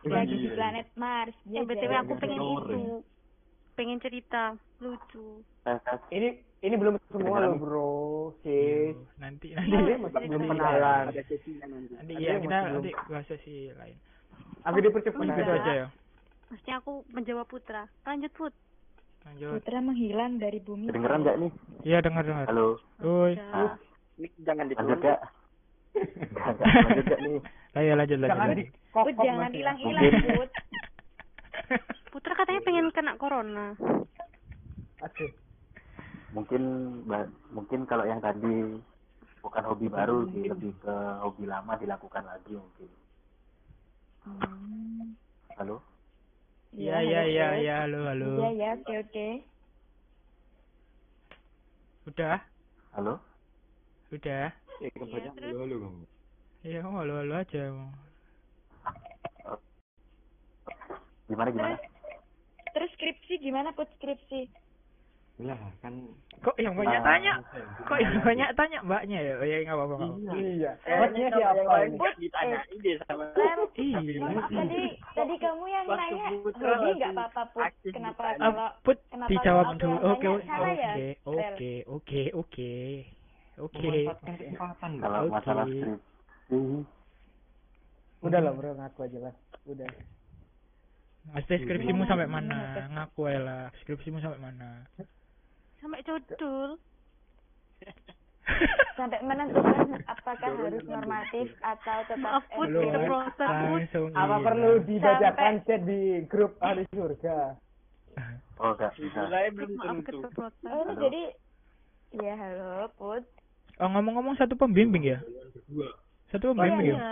Lagi di Iya. planet Mars. Eh, Dia BTW jalan. aku pengen Nomor itu. Pengen cerita lucu. Ini ini belum semua loh. Bro. Sis. Nanti nanti masih belum nanti- kenalan. nanti ya kita nanti bahas sesi lain. Agak dipercepat. Gitu aja ya. Maksudnya aku menjawab Putra. Lanjut, Put. Lanjut. Putra menghilang dari bumi. kedengeran nggak nih? Iya dengar dengar. Halo. Oi. Nah, ini jangan lanjut gak? Nggak, nggak, lanjut gak nih? Ayo lanjut lanjut. Jangan di lanjut. Put jangan masih. hilang-hilang, Mungkin. Put. Putra katanya pengen kena corona. Aduh. Mungkin mungkin kalau yang tadi bukan hobi baru sih, lebih ke hobi lama dilakukan lagi mungkin. Hmm. Halo? Iya iya iya halo, iya halo halo. Iya, ya, oke, oke. Udah Halo? udah. Eh, Iya, kebanyakan terus? halo kamu. Iya kamu halo halo aja. Gimana gimana? Terus skripsi gimana, Put? Skripsi. Lah, kan Kok yang banyak Ah. tanya? Kok yang banyak tanya mbaknya ya? Oh ya nggak apa-apa. nggak apa-apa. Iya. Eh, yang siapa ini? nggak ditanya ide sama Iya. tadi tadi kamu yang nanya Putra hobi lagi nggak apa-apa, Put. Kenapa kalau Ah, Put kenapa dijawab dulu. yang Oke oke ya, oke oke oke oke oke. loh. Kalau Oke. masalah skripsi, Udah lah, Bro, ngaku aja lah. Udah. Maksudnya skripsimu sampai mana? Ngaku aja lah, skripsimu sampai mana? Sampai codul. Sampai menentukan apakah harus normatif atau tetap Maaf, langsung Apa iya. perlu dibacakan Sampai- chat di grup ahli surga? Oh, enggak bisa. Belum tentu. Oh, jadi ya halo Put. Oh, ngomong-ngomong satu pembimbing ya? Satu pembimbing iya. ya?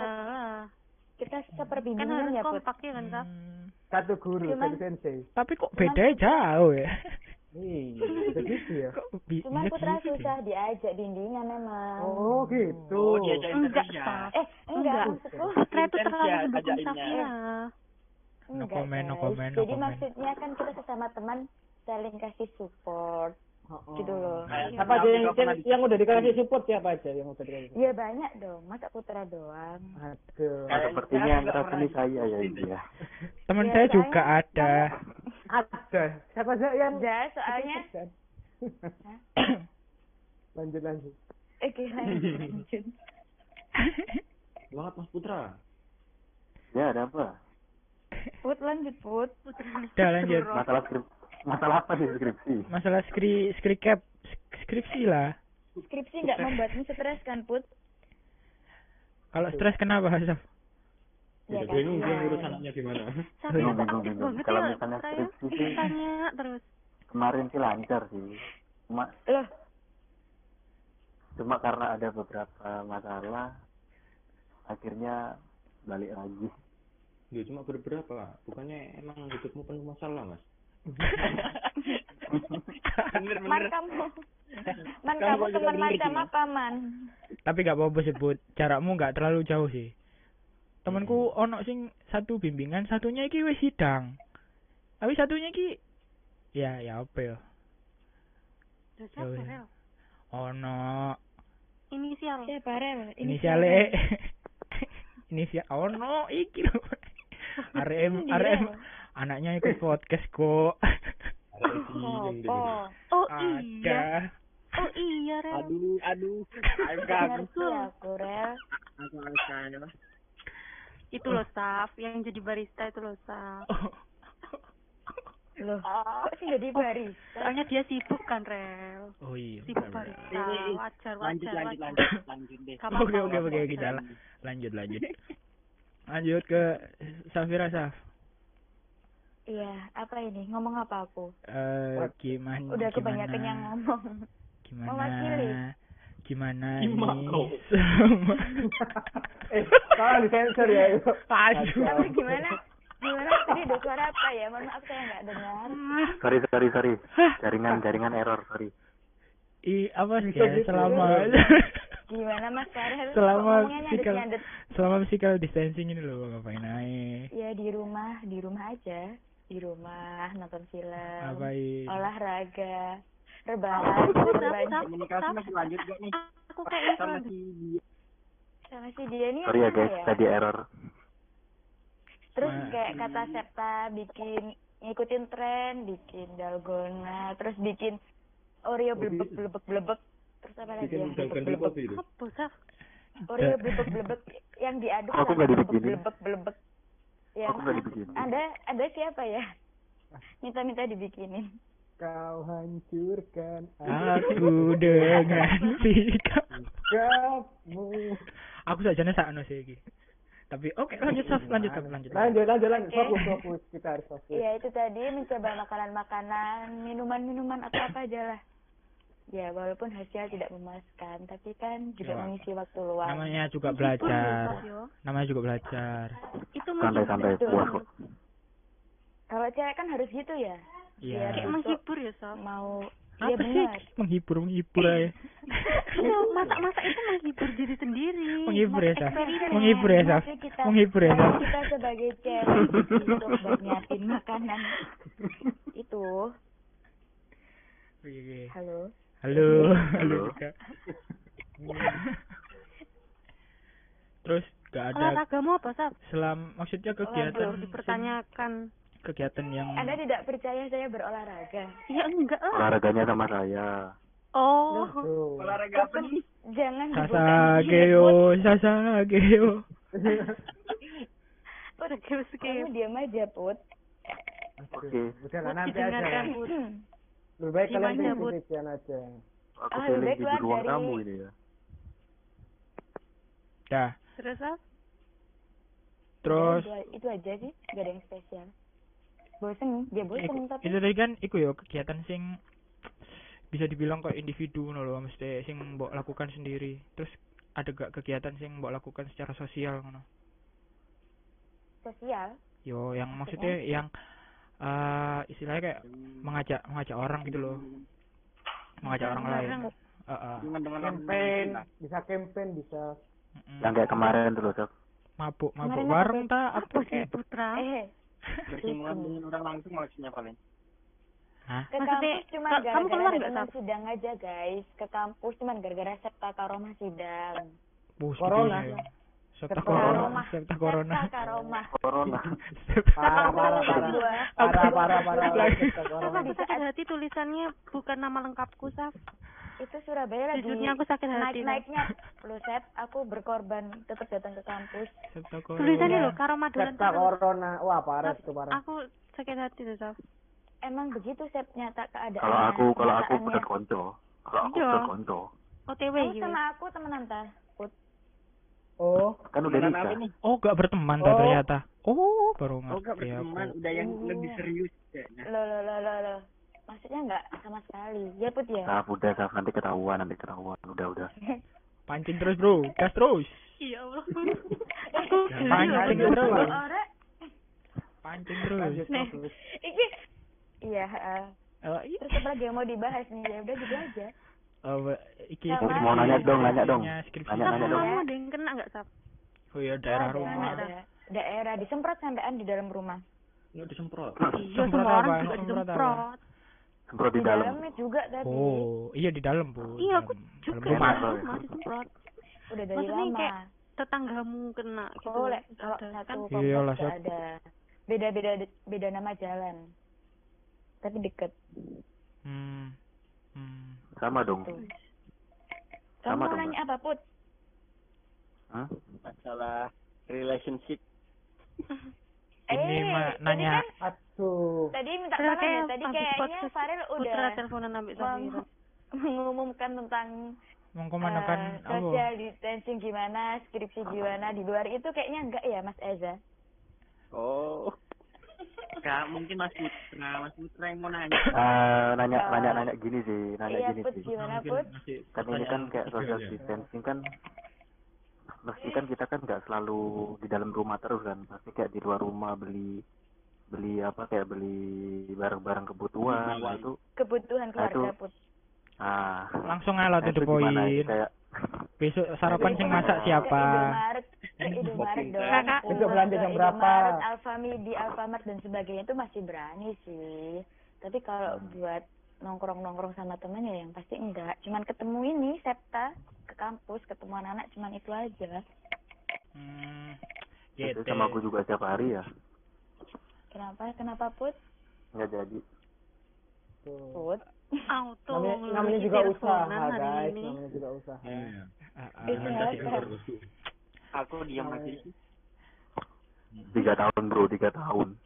Kita Kan seperbimbingan harus ya Put. kompak ya kan? Hmm, Satu guru, Cuman- satu sensei. tapi kok bedanya jauh ya? Iya, begitu ya. Bisa Putra gitu? susah diajak bimbingan memang. Oh, gitu. Oh, diajak Enggak, interview. Saf. Eh, enggak, Enggak. maksudku Putra itu terlalu mendukung. Safira. No enggak, comment, no guys. comment, no Jadi maksudnya kan kita sesama teman saling kasih support gitu loh. Kayak Siapa aja yang, di- yang udah dikasih support siapa aja yang udah dikasih? Iya banyak dong, masa Putra doang. Aduh. Nah, sepertinya yang keras ini saya ya ini ya. Teman Iya, saya saya- juga ada. Ada. Siapa aja yang Ya, soalnya lanjut lanjut. Oke, lanjut, lanjut. Semangat Mas Putra. Ya, ada apa? Put lanjut Put. Udah lanjut. Masalah skrip masalah apa di skripsi? Masalah skri skrikap skripsi lah. Skripsi nggak membuatmu stres kan Put? Kalau stres kenapa, Saf? Ya, Udah bingung dia kasihan. ngurus anaknya gimana. Safira Bingung, Kalau ya, misalnya ya? skripsi sih- Tanya terus. Kemarin sih lancar sih. Cuma Loh, cuma karena ada beberapa masalah akhirnya balik lagi. Ya cuma beberapa, bukannya emang hidupmu penuh masalah, Mas? Bener man bener. kamu. Man Kamu kamu teman macam apa man? Tapi gak apa-apa sebut. Jarakmu gak terlalu jauh sih. Temanku ono sing satu bimbingan, satunya iki wis sidang. Tapi satunya iki ya ya apa ya? Rel? Ono Inisial. Siapa Rel? inisial E. inisial ono iki lho. RM. RM anaknya ikut podcast kok. Oh, Oh Ada. iya. Oh iya, Rel. Aduh, aduh. Aku Rel. Aku alasannya. Itu loh, Saf. Yang jadi barista itu loh, Saf. Loh, kok sih jadi barista? Soalnya dia sibuk kan, Rel. Oh iya. Sibuk barista. Wajar, Lanjut wajar, lanjut lanjut lanjut deh. Apa-apa, Oke oke oke kita la- lanjut lanjut. Lanjut ke Safira Saf. Iya, apa ini? Ngomong apa aku? Eh gimana? Udah gimana, kebanyakan yang ngomong. Gimana? mewakili. Gimana Gimana Eh, tolong disensor ya itu. Aduh. Tapi gimana? Gimana tadi ada suara apa ya? Mohon maaf saya nggak dengar. Sorry sorry sorry. Jaringan jaringan error sorry. I apa sih ya? gitu. Selama Gimana Mas Farel? selama physical selama physical distancing ini loh ngapain aja? Ya di rumah, di rumah aja. Di rumah nonton film. Ngapain? Olahraga. Rebahan. rebahan. Komunikasi masih lanjut gak nih? Aku kayak Sama itu. si dia. Sama si dia ini Sorry ya guys, tadi error. Terus Ma- kayak kata Septa bikin ngikutin tren, bikin dalgona, terus bikin Oreo blebek blebek blebek. Terus apa lagi ya? Bikin dalgona Blebek, kopi itu. Apa, Saf? Oreo blebek blebek yang diaduk Aku sama nggak blebek blebek blebek. Yang Aku nggak dibikinin. Ada ada siapa ya? Minta-minta dibikinin. Kau hancurkan Aku dengan sikap. kamu. Aku saja nih sakno sih iki. Tapi oke lanjut Saf, lanjut Saf, lanjut. Lanjut, lanjut, lanjut. Oke. Fokus, fokus. Kita harus fokus. Ya itu tadi mencoba makanan-makanan, minuman-minuman atau apa aja lah. Ya walaupun hasil tidak memuaskan, tapi kan juga Ya. mengisi waktu luang. Namanya juga belajar. Namanya juga belajar. Itu Santai-santai puas kok. Kalau cewek kan harus gitu ya. Iya. Kayak menghibur ya, Saf. Mau Iya Apa sih benar. menghibur menghibur aja. Iya, masak-masak itu menghibur diri sendiri. Menghibur ya Saf. Eksperimen. Menghibur ya Saf. Kita- Menghibur ya Saf. maksudnya Kita sebagai cewek untuk buat nyiapin makanan itu. Halo. Halo, halo Halo. Terus gak ada Olahragamu apa, Saf? selam maksudnya kegiatan Waduh, dipertanyakan. kegiatan yang Anda tidak percaya saya berolahraga? Ya enggak lah. Olahraganya sama saya. Oh. Tuh. Olahraga apa nih? Jangan Sasageo, Sasageo. Udah Kamu diam aja, Put. Oke. Udah lah nanti aja. Lebih baik kalian skripsian aja. Aku Ah, lebih di ruang dari- tamu ini ya. Dah. Terus apa? Terus Ya, itu, itu aja sih gak ada yang spesial bosen dia bosen iku, tapi itu tadi kan iku ya kegiatan sing bisa dibilang kok individu ngono lho mesti sing mbok lakukan sendiri. Terus ada gak kegiatan sing mbok lakukan secara sosial ngono? sosial Yo yang maksudnya yang eh istilahnya kayak mengajak mengajak orang gitu loh. Mengajak orang lain. Bareng. Heeh. Teman-teman Campaign, bisa campaign, bisa Mm-mm. Yang kayak kemarin tuh loh, Sob. mabuk mabuk Kemarin bareng apa ta apa Apa sih, Putra? eh bersinggungan dengan orang langsung maksudnya Valen. Hah? ke Maksudnya, kampus cuma kamu gara-gara keluar teman Saf? sidang aja guys ke kampus cuma gara-gara septa karomah sidang Bus Corona. gitu ya. Septa Septa corona, septa corona. septa karomah Corona. parah, parah, parah. Dua. Parah, parah, parah. Corona. di sakit hati tulisannya bukan nama lengkapku, Saf. itu Surabaya lagi Jujurnya aku sakit hati. Naik-naiknya lu set aku berkorban tetap datang ke kampus Septa corona. Tulisannya loh, Karomadulan Septa corona. Wah, parah itu parah. Aku sakit hati tuh, Saf. emang begitu set nyata keadaan Kalau aku kalau aku udah konco. Kalau aku Iya. udah konco. OTW Kamu gitu. sama aku temenan Put Oh, Kan udah nikah. apa nih? Oh, gak berteman Oh. ternyata. Oh, baru Oh, gak ngerti berteman, aku. udah yang Oh. lebih serius kayaknya. lo lo lo lo lo maksudnya nggak sama sekali ya Put ya Saf, udah Saf, nanti ketahuan, nanti ketahuan. Udah, udah. Pancing terus, Bro. Gas terus. Iya Allah. Pancing terus. Pancing terus. iki iya eh, Oh, iya. terus apa lagi yang mau dibahas nih ya udah gitu aja Oh, iki Sama. Mau nanya dong, nanya dong. skripsi. Nanya, nanya dong. kamu ada yang kena nggak, Saf? Oh iya, daerah Ada, rumah. ada. daerah disemprot sampean di dalam rumah Nggak disemprot. Iya, Semprot semua orang juga Semprot disemprot. Semprot di di dalam. dalamnya juga tadi Oh, iya di dalam, Bu. Iya, aku juga dalam rumah. Rumah disemprot. udah dari Maksudnya lama kayak tetanggamu kena gitu. oh le, kalau satu kan? Iya lah, ada beda beda beda nama jalan tapi deket Hmm. Hmm. Sama dong. kamu Sama mau dong, nanya apa put Hah? Masalah relationship. Ini Eh, mah tadi nanya kan Aduh. tadi minta tolong ya kayak tadi kayaknya Farel udah Putra teleponan ambil Safira. meng- mengumumkan tentang mengkomanakan eh, apa? social distancing gimana, skripsi gimana di luar itu kayaknya enggak ya Mas Eza? Oh. Kak, mungkin Mas Putra, Mas Putra yang mau nanya. Eh, nanya, Eh, nanya, nanya gini sih, nanya iya gini Put sih. gimana Put? Kan ini kan kayak social distancing kan pasti kan kita kan nggak selalu di dalam rumah terus kan pasti kayak di luar rumah beli beli apa kayak beli barang-barang kebutuhan nah, itu Kebutuhan Nah, keluarga itu- Put. ah Langsung aja nah, the itu point. kayak Besok sarapan sing Itu masak siapa? Kakak. Besok belanja jam berapa? Alfamidi, di Alfamart dan sebagainya itu masih berani sih. Tapi kalau Hmm. buat nongkrong-nongkrong sama temen ya yang pasti enggak. Cuman ketemu ini Septa ke kampus, ketemu anak-anak cuman itu aja. Hmm. itu Gitu. sama aku juga setiap hari ya Kenapa? Kenapa Put? nggak jadi Tuh. Put? Auto Namanya, juga usaha, guys. ini. Namanya juga usaha. Aku diam aja sih. tiga tahun bro tiga tahun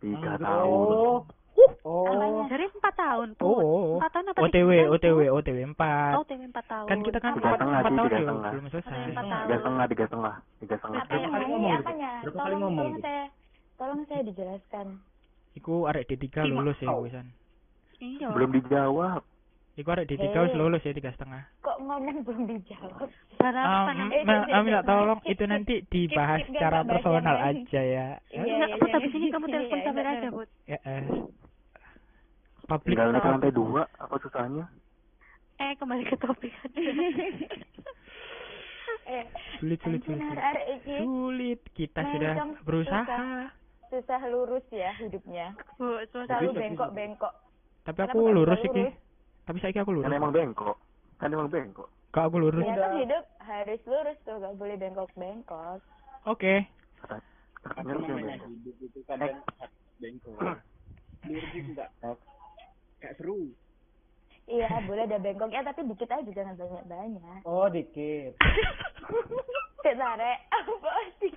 tiga Oh, tahun Oh. Oh. Apanya? Dari empat tahun, Put. Oh, Empat tahun apa OTW, tiga tahun, OTW, Put? OTW 4. Oh, OTW empat tahun. Kan kita kan Tiga empat empat tahun tiga ya, setengah. belum selesai. Empat tiga tahun. setengah tiga setengah tiga setengah Apanya? kali ngomong? Berapa kali Tolong, ngomong tolong saya, tolong saya dijelaskan. Iku arek D3 lulus ya, wisan. Iya. belum dijawab Iku arek D3 Hei. wis lulus ya tiga setengah. Kok ngomong belum dijawab? Harapan Um, Eh, ma- jangan, ah, minta tolong Skip, itu nanti skip, dibahas skip, secara jangan, personal aja ya. Iya, Enggak, iya, iya. habis ini kamu telepon Iya, Safira iya, aja. Put. Ya, eh. Publik tinggal naik ke lantai dua apa susahnya Eh, kembali ke topik aja. Eh, Sulit, sulit, sulit. sulit. Kita sudah berusaha. susah lurus ya hidupnya. Bu, susah. Selalu bengkok-bengkok. Tapi aku lurus iki. lurus? Tapi saiki aku kan lurus. emang bengkok kan emang bengkok Kak aku lurus. Ya kan hidup harus lurus tuh, gak boleh bengkok-bengkok. Oke. katanya harus bengkok hidup itu kadang bengkok. Lurus itu enggak enggak seru. Iya, boleh ada bengkoknya tapi dikit aja jangan banyak-banyak. Oh, dikit. Rek. apa sih?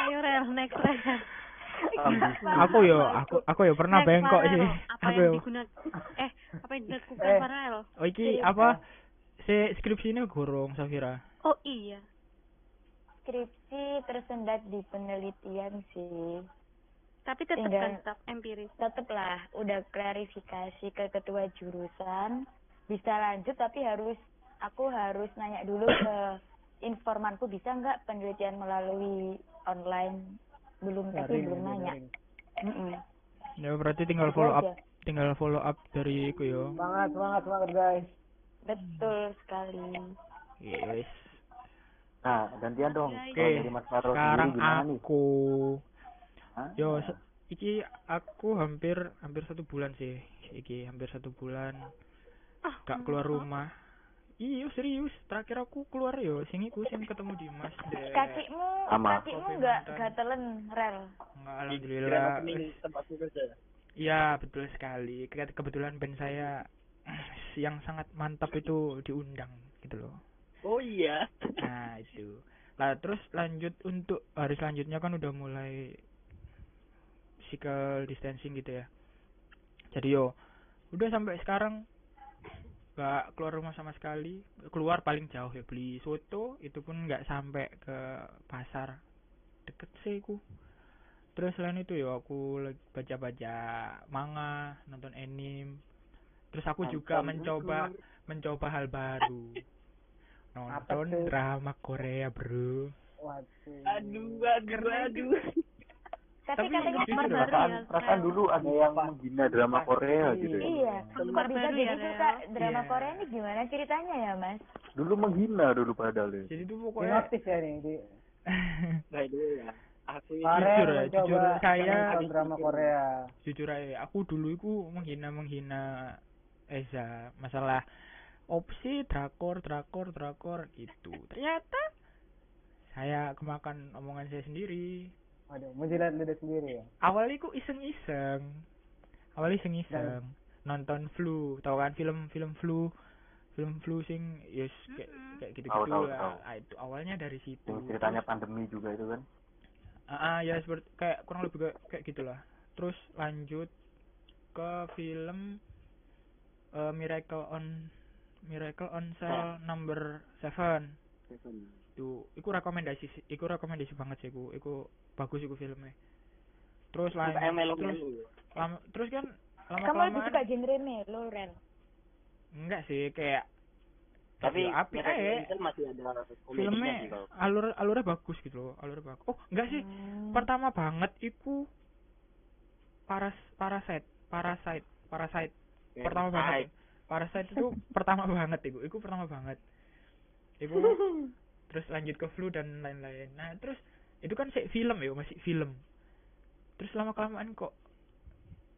Ayo, Rel, next, Rel. Aku yo aku aku yo pernah Next, bengkok sih Apa aku yang yo. digunakan? Eh apa yang dilakukan Eh. Farel? oh iki apa? Si skripsi ini gorong Safira. Oh iya. Skripsi tersendat di penelitian sih. Tapi tetap Tinggal- kan tetap empiris. Tetaplah udah klarifikasi ke ketua jurusan. Bisa lanjut tapi harus aku harus nanya dulu ke informanku bisa nggak penelitian melalui online belum tapi belum nanya. daring. Mm-mm. ya berarti tinggal follow up tinggal follow up dari iku yo. Semangat, semangat, semangat guys. betul sekali. Iya, wis. Nah, gantian dong. Oke, Farel sekarang aku. Hah? yo se- iki aku hampir hampir satu bulan sih iki hampir satu bulan. Ah, gak keluar rumah iya serius terakhir aku keluar yo sing iku sing ketemu Dimas deh kakimu Sama. kakimu Kopi nggak mantan. gatelen rel Enggak, alhamdulillah tempatku kerja. Iya betul sekali. Ke- Kebetulan band saya yang sangat mantap itu diundang gitu loh. Oh iya. Nah itu. Lah terus lanjut untuk hari selanjutnya kan udah mulai physical distancing gitu ya. Jadi yo udah sampai sekarang nggak keluar rumah sama sekali. Keluar paling jauh ya beli soto itu pun nggak sampai ke pasar deket sih ku. Terus selain itu ya aku lagi baca-baca manga, nonton anime. Terus aku juga mencoba mencoba hal baru. Nonton drama Korea, Bro. Waduh. Aduh, aduh, aduh. Tapi Tapi katanya ya, baru Perasaan, ya perasaan dulu ada yang menghina drama Korea gitu ya. iya kok bisa baru jadi ya, suka drama Iya. Korea ini gimana ceritanya ya mas Dulu menghina dulu padahal ya. Jadi tuh pokoknya Hipnotis ya nih. Di, Baik dulu ya. Aku Jujur ya, jujur saya drama Korea. jujur aja aku dulu itu menghina menghina Eza masalah opsi drakor drakor drakor itu ternyata saya kemakan omongan saya sendiri Waduh, menjilat lidah sendiri ya. awalnya aku iseng iseng awalnya iseng iseng nonton flu tau kan film film flu film flu sing yes kayak kayak gitu Tahu, gitu tahu, lah tahu. Ah, itu awalnya dari situ Yang ceritanya pandemi juga itu kan. Ah, ah, ya seperti kayak kurang lebih kayak, kayak gitulah. Terus lanjut ke film eh, Miracle on Miracle on Cell Number Seven. Itu, iku rekomendasi, iku rekomendasi banget sih, iku, iku bagus iku filmnya. Terus melo terus, melo. lama, terus kan lama kamu lebih suka genre melo rel enggak sih kayak Tapi ya, api aja. Cell masih ada filmnya sih kalau. alur alurnya bagus gitu loh, alurnya bagus. Oh, enggak sih. Hmm. pertama banget iku paras parasite parasite parasite pertama banget parasite itu pertama banget iku iku pertama banget iku terus lanjut ke flu dan lain-lain nah terus itu kan sih film ya masih film terus lama kelamaan kok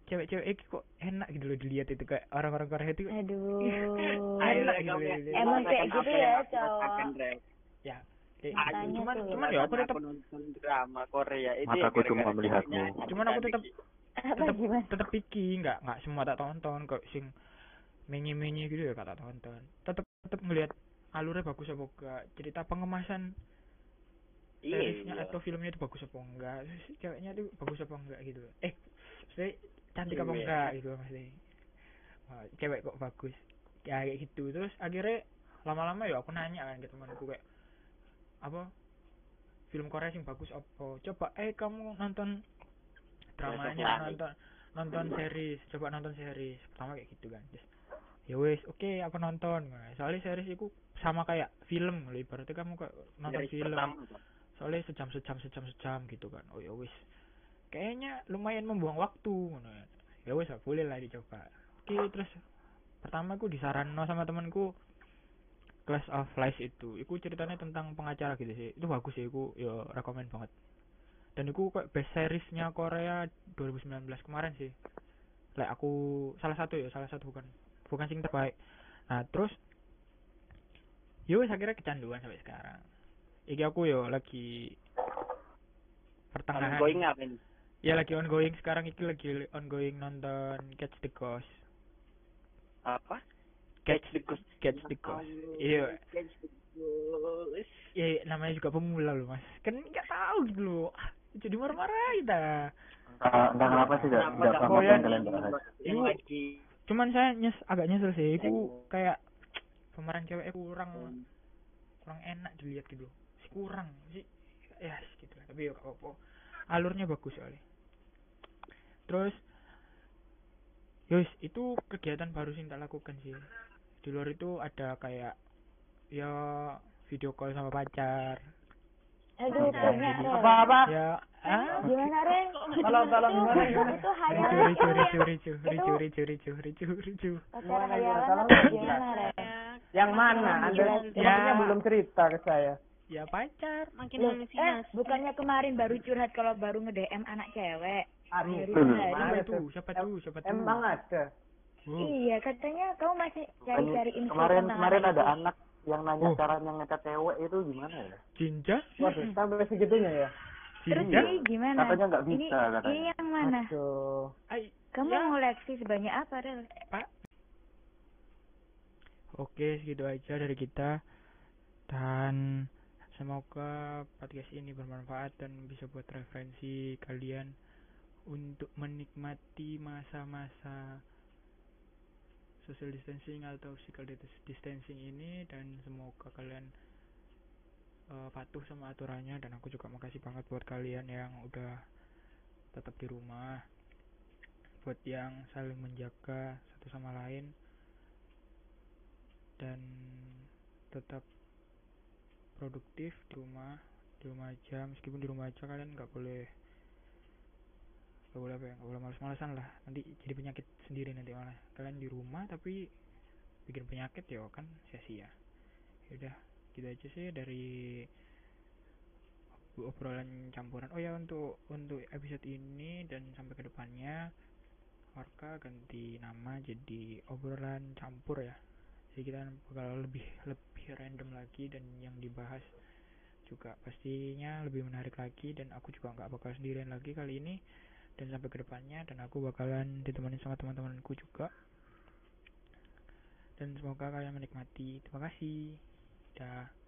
cewek-cewek kok enak gitu loh dilihat itu kayak orang-orang Korea itu aduh enak gitu loh dilihat. Emang kayak gitu ya, cowok. ya kayak gitu. cuman tuh. cuman ya aku tetap nonton drama Korea itu Mataku ya cuma melihatmu. ceweknya Cuman aku tetap- tetap tetap picky nggak nggak semua tak tonton kok sing menye menye gitu ya kata tonton tetap tetap ngelihat alurnya bagus apa enggak? Cerita pengemasan Iya, seriesnya iya. atau filmnya itu bagus apa enggak? Ceweknya itu bagus apa enggak gitu eh maksudnya cantik apa Cewek. enggak gitu maksudnya. Wah, cewek kok bagus. Ya kayak gitu. Terus akhirnya lama-lama ya aku nanya kan ke temanku kayak apa? Film Korea sing bagus apa? Coba eh kamu nonton dramanya nonton nonton series coba nonton series. Pertama kayak gitu kan. Terus, ya wes oke aku nonton. Soalnya series itu sama kayak film loh ibaratnya kamu kayak nonton film. pertama, soalnya sejam sejam sejam sejam gitu kan. Oh ya wis. Kayaknya lumayan membuang waktu ngono ya. ya lah, boleh lah dicoba. Oke terus pertama aku disaranno sama temanku Class of Lies itu. Itu ceritanya tentang pengacara gitu sih. Itu bagus sih aku ya rekomend banget. Dan itu kayak best seriesnya Korea 2019 kemarin sih. Like aku salah satu ya salah satu bukan bukan sing terbaik. Nah terus yo wis akhirnya kecanduan sampai sekarang. Iki aku yo lagi pertengahan. Ongoing apa ini? ya lagi ongoing. Sekarang iki lagi ongoing nonton Catch the Ghost. Apa? Catch the Ghost. Catch the Ghost. Iya. Catch the Ghost. ya namanya juga pemula loh mas. Kan nggak tahu gitu loh. Ah, jadi marah-marah kita entah kenapa sih tidak tidak paham apa yang kalian bahas. Yang Iku- lagi cuman saya nyes agak nyesel sih. Aku kayak pemeran cewek kurang kurang enak dilihat gitu si kurang sih ya gitu lah. Tapi ya apa-apa. Alurnya bagus soalnya. Terus yus itu kegiatan baru sih tak lakukan sih. Di luar itu ada kayak ya video call sama pacar Aduh, Ren. Apa-apa? ya ah Gimana Ren? Tolong, tolong, Itu- gimana, gimana? Itu ricu hayalan ricu itu itu ricu ricu ricu ricu ricu pacar Gimana, apa Ren? Yang mana? Anda Ya. belum cerita ke saya. ya pacar Makin Loh, eh, halusinasi. bukannya kemarin baru curhat kalau baru nge-DM anak cewek. Aduh, siapa tuh? siapa tuh siapa tuh Emang ada. Iya, katanya kamu masih cari-cari info kemarin tentang kemarin ada anak yang nanya Oh. cara ngecat cewek itu gimana ya Cinta Waduh, sampai segitunya ya. Terus Cinta ini gimana? Katanya nggak ini, bisa, katanya. Ini yang mana? Aduh. Ay, Kamu ya. ngoleksi sebanyak apa, Rel? Pak. Oke, segitu aja dari kita. Dan semoga podcast ini bermanfaat dan bisa buat referensi kalian untuk menikmati masa-masa social distancing atau physical dis- distancing ini dan semoga kalian eh, patuh sama aturannya dan aku juga makasih banget buat kalian yang udah tetap di rumah buat yang saling menjaga satu sama lain dan tetap produktif di rumah di rumah aja. Meskipun di rumah aja kalian nggak boleh nggak boleh apa ya nggak boleh malas-malasan lah. Nanti jadi penyakit sendiri nanti malah. Kalian di rumah tapi bikin penyakit ya kan sia-sia. Yaudah gitu aja sih dari obrolan campuran. Oh ya untuk untuk episode ini dan sampai ke depannya Orka ganti nama jadi obrolan campur ya. Jadi kita bakal lebih lebih random lagi dan yang dibahas juga pastinya lebih menarik lagi dan aku juga nggak bakal sendirian lagi kali ini dan sampai ke depannya dan aku bakalan ditemani sama teman-temanku juga. Dan semoga kalian menikmati. Terima kasih. Dah